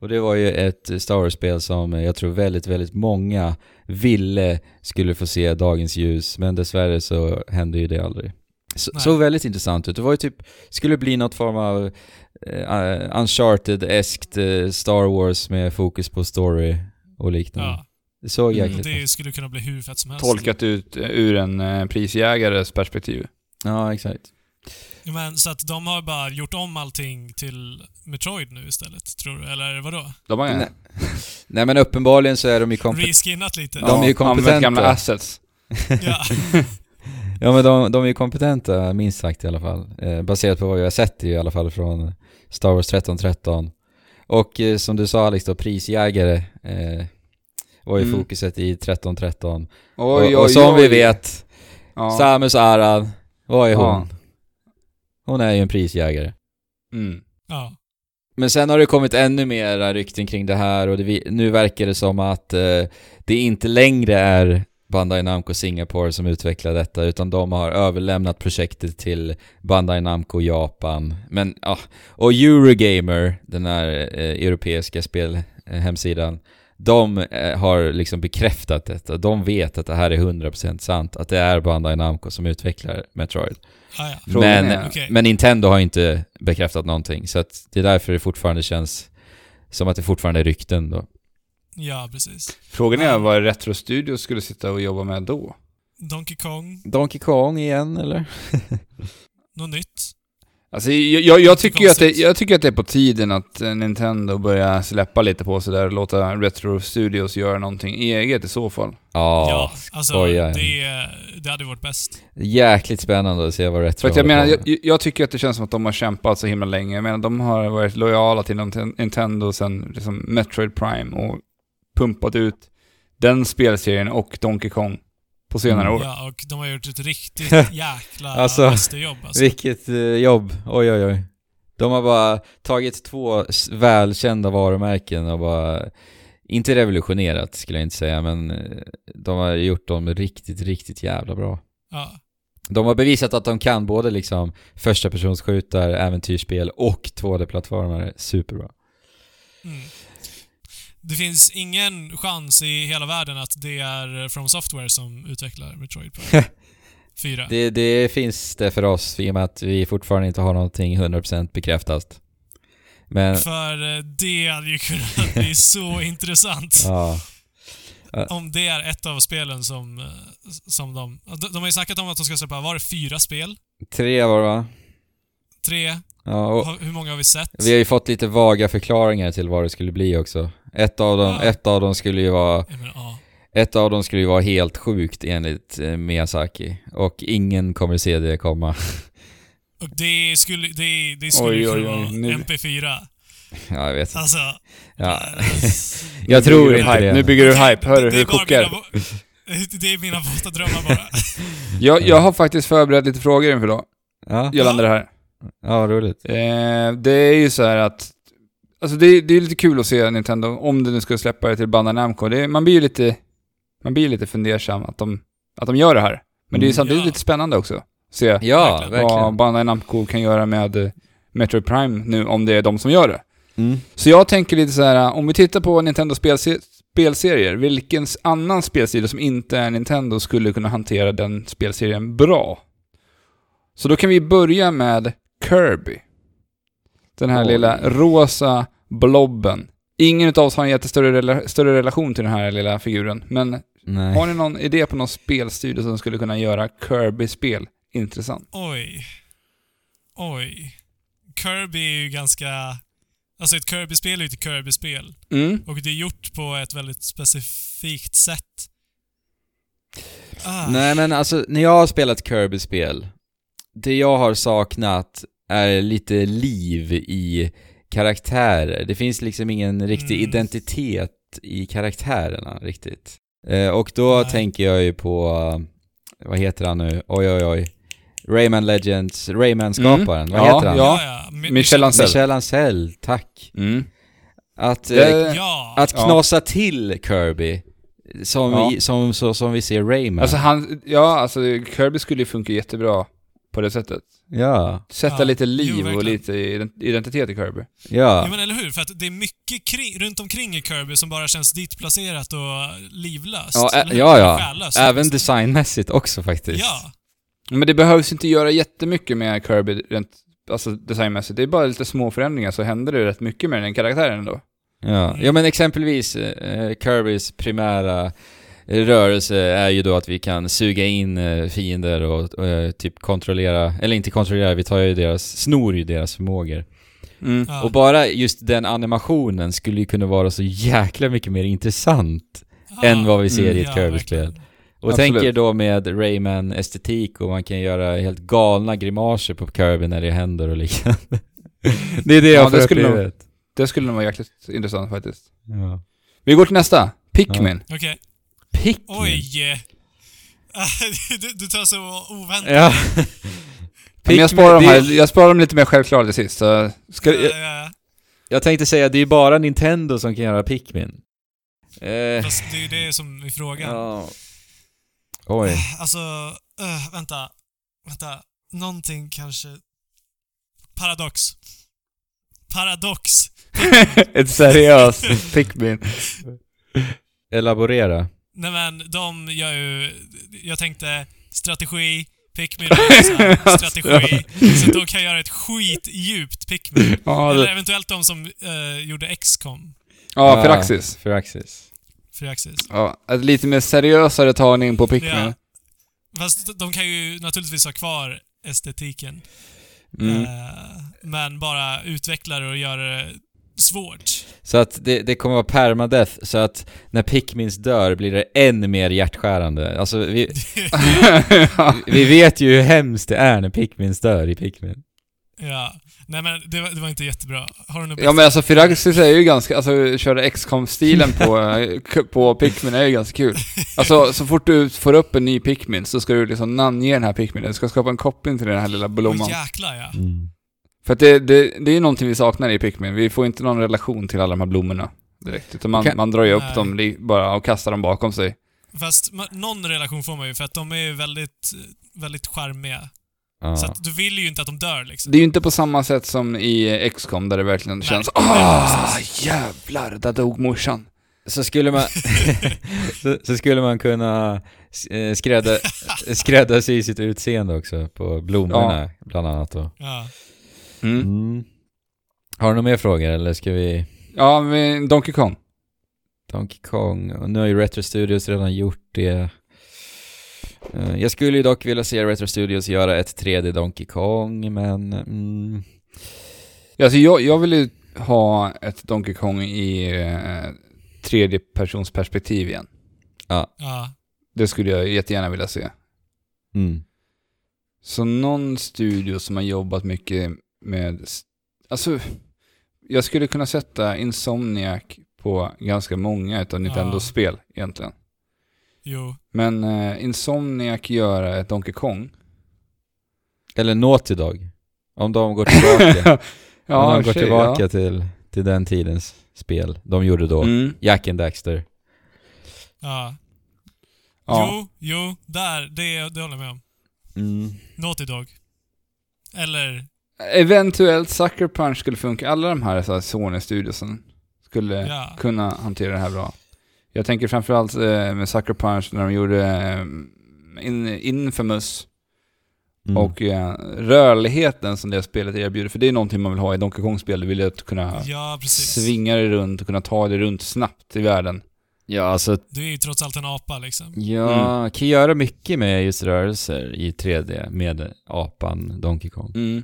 Och det var ju ett Star Wars-spel som jag tror väldigt, väldigt många ville skulle få se dagens ljus, men dessvärre så hände ju det aldrig. Så, såg väldigt intressant ut. Det var ju typ, skulle bli något form av eh, Uncharted-eskt eh, Star Wars med fokus på story och liknande. ja. Det såg Mm. jäkligt Det skulle kunna bli hur fett som helst. Tolkat ut eh, ur en eh, prisjägares perspektiv. Ja, exakt. Men så att de har bara gjort om allting till Metroid nu istället, tror du? Eller vadå? De har Nej. Nej men uppenbarligen så är de ju kompetenta. Reskinnat lite? De är ju kompetenta. använt gamla assets. Ja. Ja men de, de är ju kompetenta, minst sagt i alla fall. Eh, baserat på vad jag har sett i alla fall från Star Wars 1313. Och eh, som du sa Alex då, prisjägare eh, var ju Mm. fokuset i 1313. Oj, och, och som vi vet, Ja. Samus Aran, vad är hon? Ja. Hon är ju en prisjägare. Mm. ja. Men sen har det kommit ännu mer rykten kring det här och det, nu verkar det som att eh, det inte längre är Bandai Namco Singapore som utvecklar detta utan de har överlämnat projektet till Bandai Namco Japan. Men ja, och Eurogamer, den här eh, europeiska spelhemsidan, de eh, har liksom bekräftat detta. De vet att det här är 100% sant, att det är Bandai Namco som utvecklar Metroid. Ah, ja. Men, är- Okej. men Nintendo har inte bekräftat någonting, så att det är därför det fortfarande känns som att det fortfarande är rykten då. ja, precis. Frågan är vad Retro Studios skulle sitta och jobba med då? Donkey Kong, Donkey Kong igen eller? något nytt? Alltså, jag, jag, jag, tycker ju att det, jag tycker att det är på tiden att eh, Nintendo börjar släppa lite på sig där och låta Retro Studios göra någonting eget i så fall. Ja, ja, alltså skojar. det, det hade varit bäst. jäkligt spännande att se vad Retro För att jag menar, jag, jag tycker att det känns som att de har kämpat så himla länge. Jag menar, de har varit lojala till Nint- Nintendo sen liksom Metroid Prime och pumpat ut den spelserien och Donkey Kong på senare Mm. år. Ja, och de har gjort ett riktigt jäkla Alltså, mästerjobb alltså. Vilket eh, jobb, oj oj oj. De har bara tagit två välkända varumärken och bara, inte revolutionerat skulle jag inte säga, men eh, de har gjort dem riktigt, riktigt jävla bra. Ja. De har bevisat att de kan både liksom första persons skjutar, äventyrsspel och 2D-plattformar superbra. Mm. Det finns ingen chans i hela världen att det är From Software som utvecklar Metroid Prime 4. Det, det finns det för oss i och med att vi fortfarande inte har någonting 100% bekräftat. Men, För eh, det hade ju kunnat bli så intressant. ja. Om det är ett av spelen som, eh, som de... de- har ju snackat om att de ska släppa, var det fyra spel? Tre var det va? Tre? Ja, Hur många har vi sett? vi har ju fått lite vaga förklaringar till vad det skulle bli också. Ett av dem, Ja. ett av dem skulle ju vara menar, ja. ett av dem skulle ju vara helt sjukt enligt eh, Miyazaki. Och ingen kommer se det komma. Och det skulle, det, det skulle Oj, ju vara nu- MP4. Ja, jag vet inte. Alltså... Ja. Jag tror inte hype. det. Nu bygger du hype, hör du det hur är det kokar? mina- Det är mina våta drömmar bara. Jag, jag har faktiskt förberett lite frågor inför idag, Ja, gällande det här. ja roligt. Eh, det är ju så här att, alltså det, det är lite kul att se Nintendo, om det nu skulle släppa det till Bandai Namco. Det, man blir ju lite, man blir lite fundersam att de, att de gör det här. Men det är ju Mm. samtidigt Ja. lite spännande också. Se Ja, vad verkligen. Bandai Namco kan göra med eh, Metroid Prime nu, om det är de som gör det. Mm. Så jag tänker lite så här, om vi tittar på Nintendo spelse- spelserier, vilken annan spelserie som inte är Nintendo skulle kunna hantera den spelserien bra? Så då kan vi börja med Kirby. Den här Oj. lilla rosa blobben. Ingen utav oss har en jättestörre rela- större relation till den här lilla figuren, men Nej. har ni någon idé på någon spelstudio som skulle kunna göra Kirby-spel intressant? Oj. Oj. Kirby är ju ganska... Alltså ett Kirby-spel är ju ett Kirby-spel. Mm. Och det är gjort på ett väldigt specifikt sätt. Ah. Nej men alltså, när jag har spelat Kirby-spel, det jag har saknat är lite liv i karaktärer. Det finns liksom ingen riktig Mm. identitet i karaktärerna riktigt. Eh, och då Nej. tänker jag ju på, eh, vad heter han nu? Oj oj oj. Rayman Legends, Rayman-skaparen, Mm. vad Ja, heter han? ja. ja. Mi- Michel Ancel. Michel Ancel, tack. Mm. Att, eh, Ja. att Ja. knasa till Kirby Som, Ja. vi, som, så, som vi ser Rayman. Alltså han, ja alltså Kirby skulle ju funka jättebra på det sättet. ja, Sätta Ja, lite jo, liv och verkligen. lite ident- identitet i Kirby. Ja, ja. men eller hur? För att det är mycket kring, runt omkring i Kirby som bara känns ditplacerat och livlöst. Ja, ä- ja, ja. Själlöst, Även designmässigt också faktiskt. Ja. Men det behövs inte göra jättemycket med Kirby rent, alltså designmässigt. Det är bara lite små förändringar så händer det rätt mycket med den karaktären ändå. Ja, ja men exempelvis eh, Kirbys primära eh, rörelse är ju då att vi kan suga in eh, fiender och eh, typ kontrollera, eller inte kontrollera, vi tar ju deras, snor ju deras förmågor. Mm. Ja. Och bara just den animationen skulle ju kunna vara så jäkla mycket mer intressant Ja. än vad vi ser Mm. i ett Ja, Kirby-spel. Och Absolut. tänk er då med Rayman-estetik och man kan göra helt galna grimaser på Kirby när det händer och liknande. det är det jag Ja, får det skulle nog-. Det skulle nog vara jäkligt intressant faktiskt. Ja. Vi går till nästa. Pikmin. Okej. Pikmin. Oj! du, du tar så oväntat. Ja. Men jag sparar, de här, jag sparar dem lite mer självklara till sist. Så ska, Ja, ja, ja. Jag tänkte säga, det är ju bara Nintendo som kan göra Pikmin. Eh, Fast det är ju det som är frågan. ja. Oj. Alltså, uh, vänta. Vänta. Någonting kanske... Paradox. Paradox. ett seriöst Pikmin. Elaborera. Nej men, de gör ju... Jag tänkte strategi, Pikmin är så här, strategi. Så de kan göra ett skitdjupt Pikmin. Ja, Eller det, eventuellt de som eh, gjorde XCOM, ja Firaxis. Firaxis. Firaxis. Ja, ett lite mer seriösare tagning på Pikmin. Ja. Fast de kan ju naturligtvis ha kvar estetiken. Mm. Eh, men bara utveckla det och göra det svårt. Så att det, det kommer vara permadeath, så att när Pikmins dör blir det än mer hjärtskärande. Alltså vi, vi vet ju hur hemskt det är när Pikmins dör i Pikmin. ja. Nej men det var, det var inte jättebra. Har du något Ja men alltså Firaxis är ju ganska, alltså köra XCOM-stilen på, eh, på Pikmin är ju ganska kul. Alltså så fort du får upp en ny Pikmin så ska du liksom namnge den här Pikminen, du ska skapa en koppling till den här lilla blomman. Åh jäklar ja. För att det, det, det är ju någonting vi saknar i Pikmin, vi får inte någon relation till alla de här blommorna direkt. Utan man, Kan- man drar ju upp Nej. dem bara och kastar dem bakom sig. Fast någon relation får man ju för att de är ju väldigt, väldigt charmiga. Ja. Så att du vill ju inte att de dör liksom. Det är ju inte på samma sätt som i XCOM där det verkligen Nej. känns ah jävlar, där dog morsan. Så skulle man, så, så skulle man kunna eh, skrädda, skräddarsy sitt utseende också på blommorna bland annat då. Ja. Mm. Mm. Har du några mer frågor eller ska vi... Ja, men Donkey Kong. Donkey Kong, och nu har ju Retro Studios redan gjort det. Eh, Jag skulle ju dock vilja se Retro Studios göra ett 3D Donkey Kong, men... Mm, Ja, Alltså jag, jag vill ju ha ett Donkey Kong i eh, tredje persons perspektiv igen. Ja. Det skulle jag jättegärna vilja se. mm. Så någon studio som har jobbat mycket med... Alltså, jag skulle kunna sätta Insomniac på ganska många utav Nintendos Ja. spel egentligen. Jo. Men eh, Insomniac göra ett Donkey Kong. Eller Naughty Dog. Om de går tillbaka. ja, om de går tillbaka ja. till, till den tidens spel de gjorde då. Mm, Jack and Daxter. Ja. ja. Jo, jo. Där. Det, det håller jag med om. Mm. Naughty Dog. Eller... Eventuellt Sucker Punch skulle funka. Alla de här, så här Sony-studiosen skulle Ja. kunna hantera det här bra. Jag tänker framförallt eh, med Sucker Punch när de gjorde eh, in, Infamous Mm. och eh, rörligheten som det spelet erbjuder. För det är någonting man vill ha i Donkey Kong-spel. Du vill ju att kunna Ja, svinga dig runt och kunna ta dig runt snabbt i världen. Ja, alltså Du är ju trots allt en apa liksom. Ja, kan göra mycket med just rörelser i 3D med apan Donkey Kong. Mm.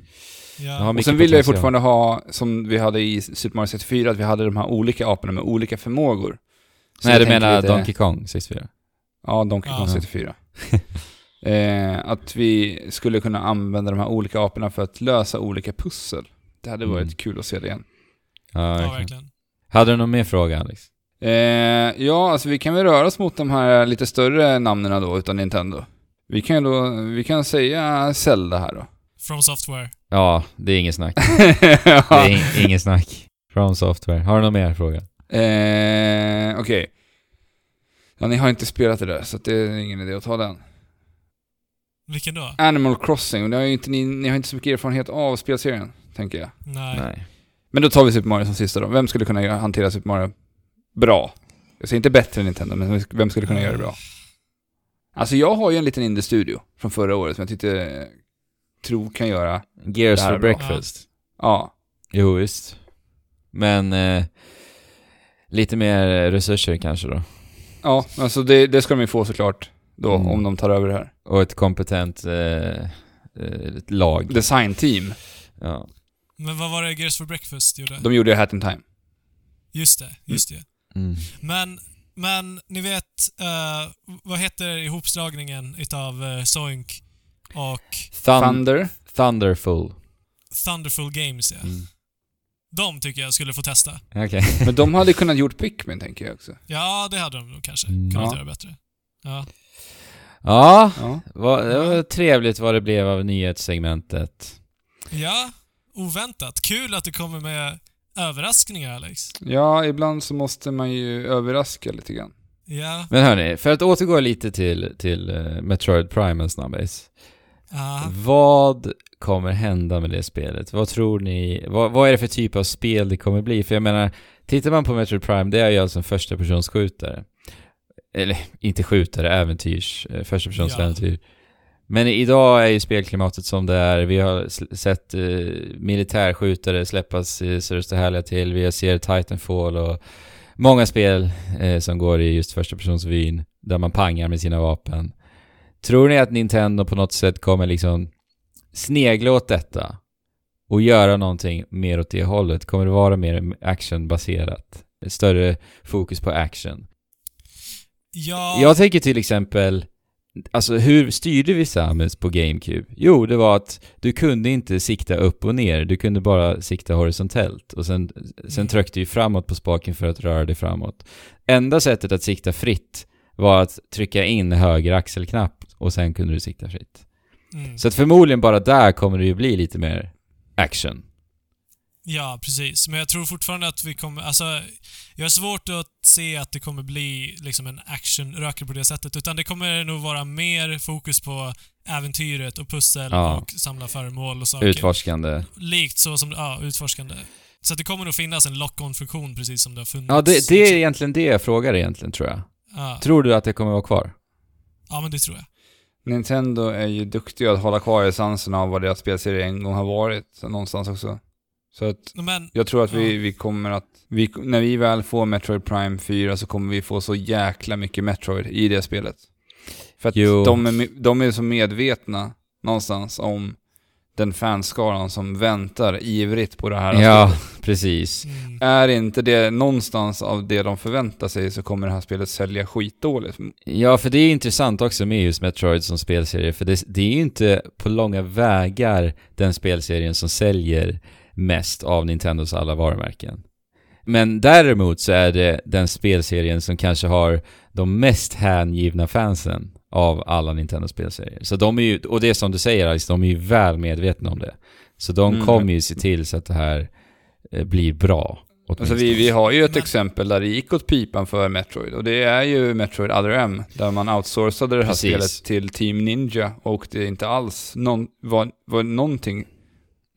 Ja. Och sen vill jag ju fortfarande ha, som vi hade i Super Mario 64, att vi hade de här olika aporna med olika förmågor. Så Nej, du menar lite- Donkey Kong 64? Ja, Donkey Kong Ja. 64. eh, att vi skulle kunna använda de här olika aporna för att lösa olika pussel. Det hade varit Mm. kul att se det igen. Ja, ja, verkligen. verkligen. Hade du någon mer fråga Alex? Eh, ja, alltså vi kan väl röra oss mot de här lite större namnen då, utan Nintendo. Vi kan då, vi kan säga Zelda här då. From Software. Ja, det är ingen snack. Det ja. är in, ingen snack. From Software. Har du någon mer fråga? eh, Okej. Ja, ni har inte spelat det där, så det är ingen idé att ta den. Vilken då? Animal Crossing, det har ju inte, ni, ni har inte så mycket erfarenhet av spelserien, tänker jag. Nej. Nej. Men då tar vi Super Mario som sista då. Vem skulle kunna hantera Super Mario bra? Jag säger inte bättre än Nintendo, men vem skulle kunna göra det bra? Alltså jag har ju en liten indie-studio från förra året som jag tyckte, tror kan göra, Gears Det här for bra. breakfast. ja. Jo, visst. Men eh, lite mer resurser kanske då. Ja, alltså det, det ska de ju få såklart då, Mm. om de tar över det här. Och ett kompetent eh, eh, lag. Designteam, Ja. Men vad var det Gears for Breakfast gjorde? de gjorde Hat in Time. Just det, just det. Mm. Men, men ni vet, eh, vad heter ihopslagningen utav uh, Soink och Thun- Thunder. Thunderful. Thunderful Games ja. Mm. De tycker jag skulle få testa. Okej. Men de hade kunnat gjort Pikmin, tänker jag också. Ja, det hade de nog kanske Mm. kunnat Ja. göra bättre. Ja. Ja, Ja. vad, det var trevligt vad det blev av nyhetssegmentet. ja, oväntat. Kul att du kommer med överraskningar Alex. ja, ibland så måste man ju överraska lite grann. Ja, Men hörni, för att återgå lite till, till eh, Metroid Prime en snabbis. Vad kommer hända med det spelet? Vad tror ni? Vad, vad är det för typ av spel det kommer bli? För jag menar, tittar man på Metroid Prime, det är ju alltså en första persons skjutare. Eller, inte skjutare, äventyrs, eh, första persons Ja. äventyr. Men idag är ju spelklimatet som det är. Vi har sett eh, militärskjutare släppas det står härliga till. Vi ser Titanfall och många spel eh, som går i just första persons vyn, där man pangar med sina vapen. Tror ni att Nintendo på något sätt kommer liksom snegla åt detta och göra någonting mer åt det hållet? Kommer det vara mer actionbaserat? Större fokus på action? ja. Jag tänker till exempel, alltså hur styrde vi Samus på GameCube? Jo, det var att du kunde inte sikta upp och ner, du kunde bara sikta horisontellt och sen, sen tryckte du framåt på spaken för att röra dig framåt. Enda sättet att sikta fritt var att trycka in höger axelknapp och sen kunde du sikta fritt. Mm. Så att förmodligen bara där kommer det ju bli lite mer action. Ja, precis. Men jag tror fortfarande att vi kommer... Alltså, jag har svårt att se att det kommer bli liksom en actionrökare på det sättet. Utan det kommer nog vara mer fokus på äventyret och pussel Ja. och samla föremål och saker. Utforskande. Likt så som... Ja, utforskande. Så att det kommer nog finnas en lock-on-funktion precis som det har funnits. Ja, det, det är liksom. egentligen det jag frågar egentligen tror jag. Ja. Tror du att det kommer vara kvar? ja, men det tror jag. Nintendo är ju duktiga att hålla kvar essensen av vad deras spelserie en gång har varit, någonstans också. Så att Men... jag tror att vi, Ja. vi kommer att, vi, när vi väl får Metroid Prime 4 så kommer vi få så jäkla mycket Metroid i det spelet. För att Jo. de är, de är så medvetna någonstans om den fanskaran som väntar ivrigt på det här Ja, spelet. precis. Mm, Är inte det någonstans av det de förväntar sig så kommer det här spelet sälja skitdåligt. Ja, för det är intressant också med just Metroid som spelserie, för det, det är ju inte på långa vägar den spelserien som säljer mest av Nintendos alla varumärken. Men däremot så är det den spelserien som kanske har de mest hängivna fansen av alla Nintendo spelserier. Så de är ju, och det är som du säger Alex, de är ju väl medvetna om det. Så de Mm. kommer ju se till så att det här eh, blir bra. Alltså vi, vi har ju ett exempel där det gick åt pipan för Metroid och det är ju Metroid Other M där man outsourcade det här Precis. spelet till Team Ninja och det inte alls någon, var, var någonting,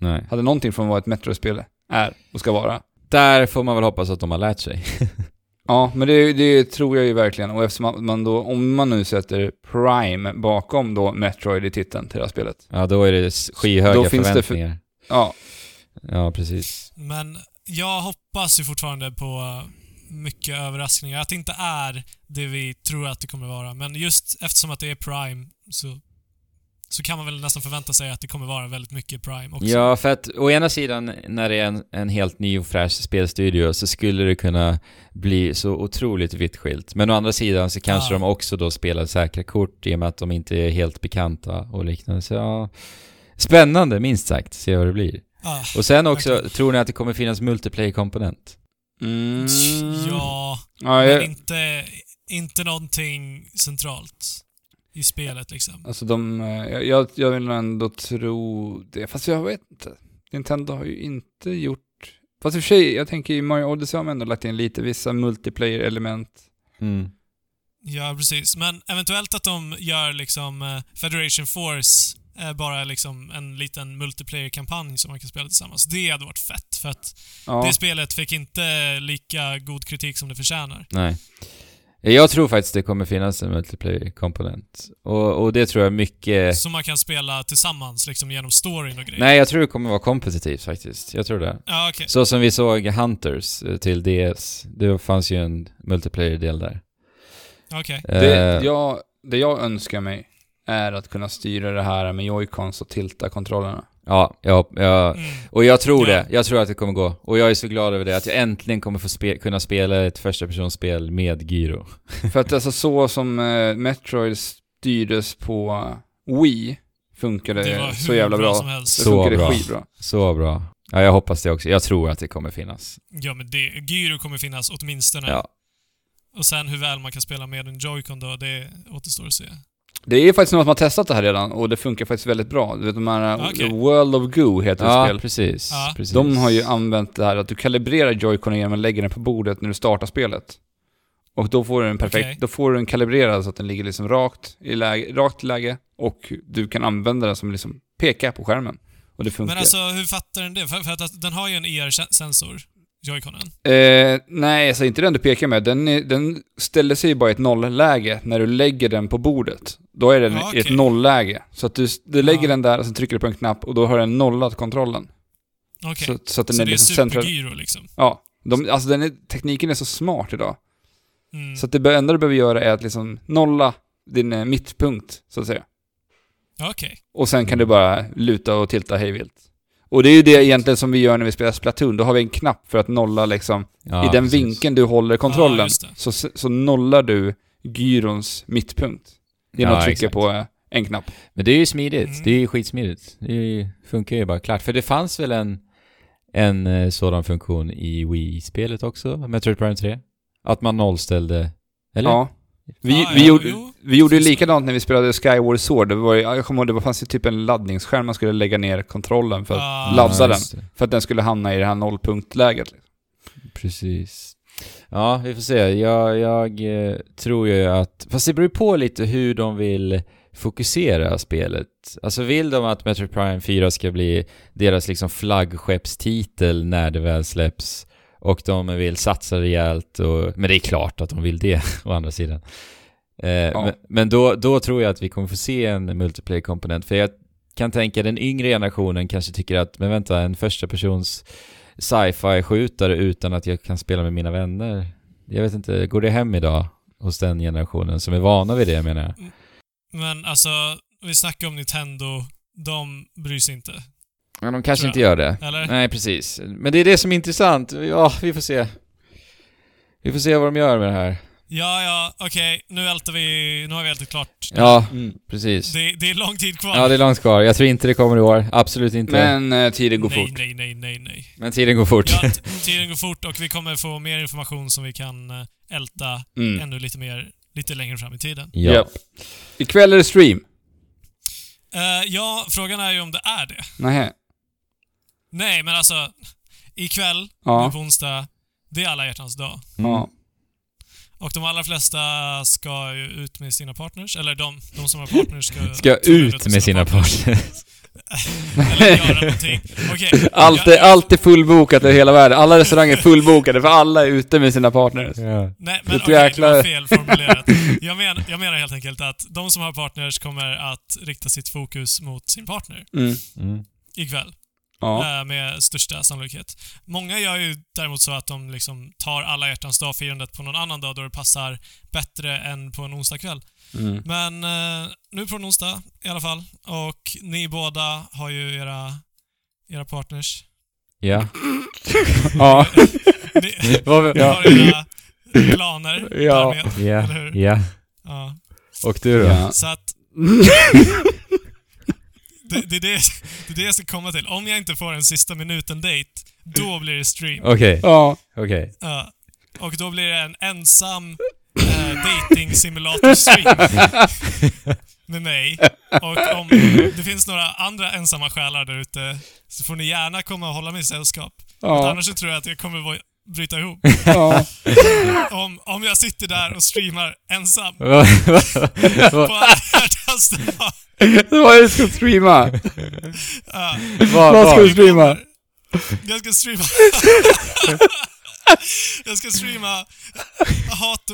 Nej. hade någonting från vad ett Metroid-spel är och ska vara. Där får man väl hoppas att de har lärt sig. Ja, men det, det tror jag ju verkligen och eftersom man, då, om man nu sätter Prime bakom då Metroid i titeln till det här spelet. Ja, då är det skyhöga Då finns det för- förväntningar. Ja, Ja, precis. Men jag hoppas ju fortfarande på mycket överraskningar. Att det inte är det vi tror att det kommer vara. Men just eftersom att det är Prime så, så kan man väl nästan förvänta sig att det kommer vara väldigt mycket Prime också. Ja, för att å ena sidan när det är en, en helt ny och fräsch spelstudio så skulle det kunna bli så otroligt vitt skilt. Men å andra sidan så kanske Ja. de också då spelar säkra kort i och med att de inte är helt bekanta och liknande. Så ja, spännande minst sagt, se vad det blir. Ah, Och sen också, Verkligen. tror ni att det kommer finnas multiplayer-komponent? mm. Ja, ja men jag, inte, inte någonting centralt i spelet liksom. Alltså de, eh, jag, jag, vill ändå tro det, fast jag vet inte. Nintendo har ju inte gjort, fast i och för sig, jag tänker i Mario Odyssey har man ändå lagt in lite vissa multiplayer-element. Mm. Ja, precis. Men eventuellt att de gör liksom eh, Federation Force eh, bara liksom en liten multiplayer-kampanj som man kan spela tillsammans. Det hade varit fett, för att Ja. det spelet fick inte lika god kritik som det förtjänar. Nej. Jag tror faktiskt det kommer finnas en multiplayer-komponent. Och, och det tror jag mycket... Som man kan spela tillsammans liksom genom storyn och grejer. Nej, jag tror det kommer vara kompetitivt faktiskt. Jag tror det. Ja, okej. Så som vi såg Hunters eh, till DS. Det fanns ju en multiplayer-del där. Okej. Det, Eh, jag, det jag önskar mig är att kunna styra det här med joycons och tilta kontrollerna. Ja, ja, ja. Mm. Och jag tror det. Jag tror att det kommer gå. Och jag är så glad över det, att jag äntligen kommer få spe- kunna spela ett första personspel med gyro. För att alltså så som eh, Metroid styrdes på Wii funkade Det så jävla bra. som helst. Det Så funkade bra. skitbra. Så bra. Ja, jag hoppas det också. Jag tror att det kommer finnas. Ja, men det, Gyro kommer finnas åtminstone. Ja. Och sen hur väl man kan spela med en Joy-Con då, det återstår att se. Det är faktiskt någon som har testat det här redan och det funkar faktiskt väldigt bra. Du vet de här eh, Okej. World of Goo heter Ja, spel. precis. Ja. precis. De har ju använt det här att du kalibrerar joyconen genom att lägga den på bordet när du startar spelet. Och då får du en perfekt, Okej. då får du den kalibrerad så att den ligger liksom rakt i läge, rakt läge och du kan använda den som liksom peka på skärmen. Och det funkar. Men alltså, hur fattar den det? För, för att den har ju en IR-sensor, Joy-Conen. Eh, nej, alltså inte den du pekar med. Den, är, den ställer sig bara i ett nollläge när du lägger den på bordet. Då är den Ja, i ett nollläge. Så att du, du lägger Ja. den där och så trycker du på en knapp och då har den nollat kontrollen. Okej. Så, så att den Så är det är liksom central. super-gyro liksom? Ja. De, alltså den är, tekniken är så smart idag. Mm. Så att det enda du behöver göra är att liksom nolla din eh, mittpunkt, så att säga. Okej. Och sen kan du bara luta och tilta hejvilt. Och det är ju det egentligen som vi gör när vi spelar Splatoon. Då har vi en knapp för att nolla liksom, Ja, i den precis. vinkeln du håller Ja, kontrollen, det. så, så nollar du gyrons mittpunkt. Genom Ja, att trycka exakt. på eh, en knapp. Men det är ju smidigt. Mm. Det är ju skitsmidigt. Det ju, funkar ju bara klart. För det fanns väl en, en eh, sådan funktion i Wii-spelet också? Metroid Prime 3? Att man nollställde... Eller? Ja. Vi, Ja, vi, ja, gjorde, jo. vi gjorde ju likadant när vi spelade Skyward Sword. Det var, jag kommer ihåg, det fanns ju typ en laddningsskärm man skulle lägga ner kontrollen för att Ah. ladda den. För att den skulle hamna i det här nollpunktläget. liksom. Precis. Ja, vi får se. Jag, jag eh, tror ju att... Fast det beror ju på lite hur de vill fokusera spelet. Alltså vill de att Metroid Prime 4 ska bli deras liksom flaggskeppstitel när det väl släpps och de vill satsa rejält och... Men det är klart att de vill det, å andra sidan. Eh, Men, men då, då tror jag att vi kommer få se en multiplayer-komponent, för jag kan tänka den yngre generationen kanske tycker att, men vänta, en första persons sci-fi-skjutare utan att jag kan spela med mina vänner. Jag vet inte, går det hem idag hos den generationen som är vana vid det menar jag? Men alltså, vi snackar om Nintendo. De bryr sig inte. Men de kanske inte gör det. Eller? Nej, precis. Men det är det som är intressant. Ja, vi får se. Vi får se vad de gör med det här. Ja, ja, okej. Nu ältar vi... Nu har vi ältat klart. Ja, precis. Det, det är lång tid kvar. Ja, det är långt kvar. Jag tror inte det kommer i år. Absolut inte. Men, Men eh, tiden går nej, fort. nej, nej, nej, nej. tiden går fort. Ja, tiden går fort och vi kommer få mer information som vi kan eh, älta Mm. ännu lite mer, lite längre fram i tiden. ja. Japp. Ikväll är det stream. Eh, ja, frågan är ju om det är det. Nähä. Nej, men alltså, ikväll, Ja. nu på onsdag, det är alla hjärtans dag. Ja. Och de allra flesta ska ju ut med sina partners, eller de, de som har partners ska... Ska ut med sina partners. Eller göra någonting. Okej. Allt, är, allt är fullbokat i hela världen. Alla restauranger är fullbokade för alla är ute med sina partners. ja. Nej, men okej, det jäkla- var fel formulerat. Jag, men, jag menar helt enkelt att de som har partners kommer att rikta sitt fokus mot sin partner Mm. Mm. ikväll. Ja. eh, Med största sannolikhet. Många gör ju däremot så att de liksom tar alla hjärtans dag-firandet på någon annan dag då det passar bättre än på en onsdagkväll. Mm. Men eh, nu på en onsdag i alla fall. Och ni båda har ju era, era partners. Ja. ja. Ni, har era planer Ja. därmed. Ja. Eller hur? Ja. Ja. Och du då? Så att... det, det, är det, det är det jag ska komma till. Om jag inte får en sista minuten-date, då blir det stream. Okej. Ja. Okej. Ja. och då blir det en ensam eh, dating simulator stream med mig. Och om det finns några andra ensamma själar där ute så får ni gärna komma och hålla mig sällskap. Ja. Annars så tror jag att jag kommer vara bryta ihop. Ja. Om, om jag sitter där och streamar ensam Vad- på är det du ska streama? Ja, vad- Vad ska du streama? jag ska streama... jag ska streama Hot,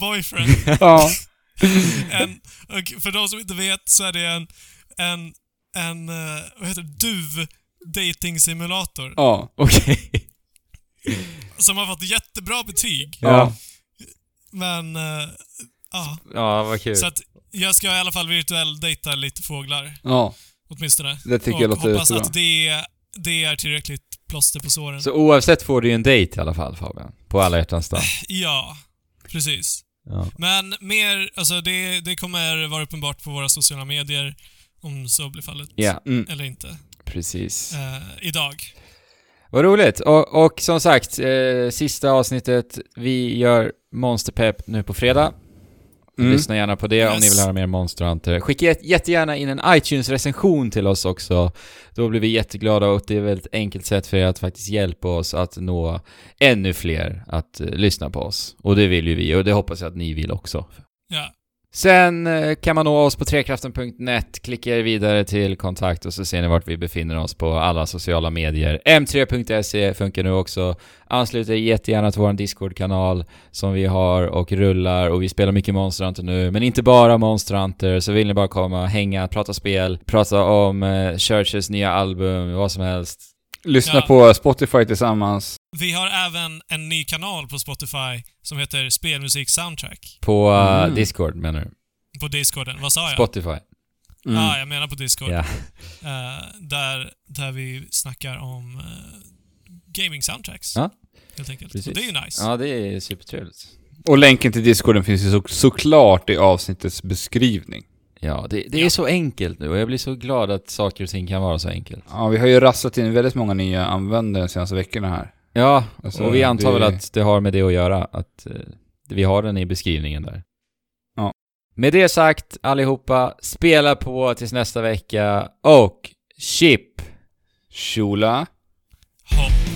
Boyfriend. Ja. En, för de som inte vet så är det en, en, en eh, vad heter det, duv dating simulator Ja. Okej. som har fått jättebra betyg. Ja. Men, eh, ja. Ja, vad kul. Så att jag ska i alla fall virtuell dejta lite fåglar. Ja. Åtminstone. Det tycker och jag låter hoppas att det, det är tillräckligt plåster på såren. Så oavsett får du ju en dejt i alla fall Fabian. På alla hjärtans dag. Ja, precis. Ja. Men mer, alltså det, det kommer vara uppenbart på våra sociala medier om så blir fallet. Ja, Mm. Eller inte. precis. Eh, idag. Vad roligt. Och, och som sagt, eh, sista avsnittet. Vi gör Monsterpepp nu på fredag. Mm. Lyssna gärna på det om Yes. ni vill höra mer Monster Hunter. Skicka jätte- jättegärna in en iTunes-recension till oss också. Då blir vi jätteglada och det är väl ett enkelt sätt för er att faktiskt hjälpa oss att nå ännu fler att eh, lyssna på oss. Och det vill ju vi och det hoppas jag att ni vill också. Ja. Sen eh, kan man nå oss på trekraften.net, klicka er vidare till kontakt och så ser ni vart vi befinner oss på alla sociala medier. M3.se funkar nu också. Anslut er jättegärna till vår Discord-kanal som vi har och rullar och vi spelar mycket Monster Hunter nu, men inte bara Monster Hunter, så vill ni bara komma, hänga, prata spel, prata om eh, Churches nya album, vad som helst. Lyssna Ja. på Spotify tillsammans. Vi har även en ny kanal på Spotify som heter Spelmusik Soundtrack. På eh, Mm. Discord menar du? På Discorden. Vad sa jag? Spotify. Mm. Ja, jag menar på Discord. Ja. Eh, där, där vi snackar om uh, gaming soundtracks. Ja. Helt enkelt. Precis. Och det är ju nice. Ja, det är supertrevligt. Och länken till Discorden finns ju så, såklart i avsnittets beskrivning. Ja, det, det är Ja. så enkelt nu och jag blir så glad att saker och ting kan vara så enkelt. Ja, vi har ju rasslat in väldigt många nya användare de senaste veckorna här. Ja, Alltså, och vi antar det- väl att det har med det att göra, att eh, vi har den i beskrivningen där. Ja. Med det sagt, allihopa, spela på tills nästa vecka och chip! Shula. Hopp.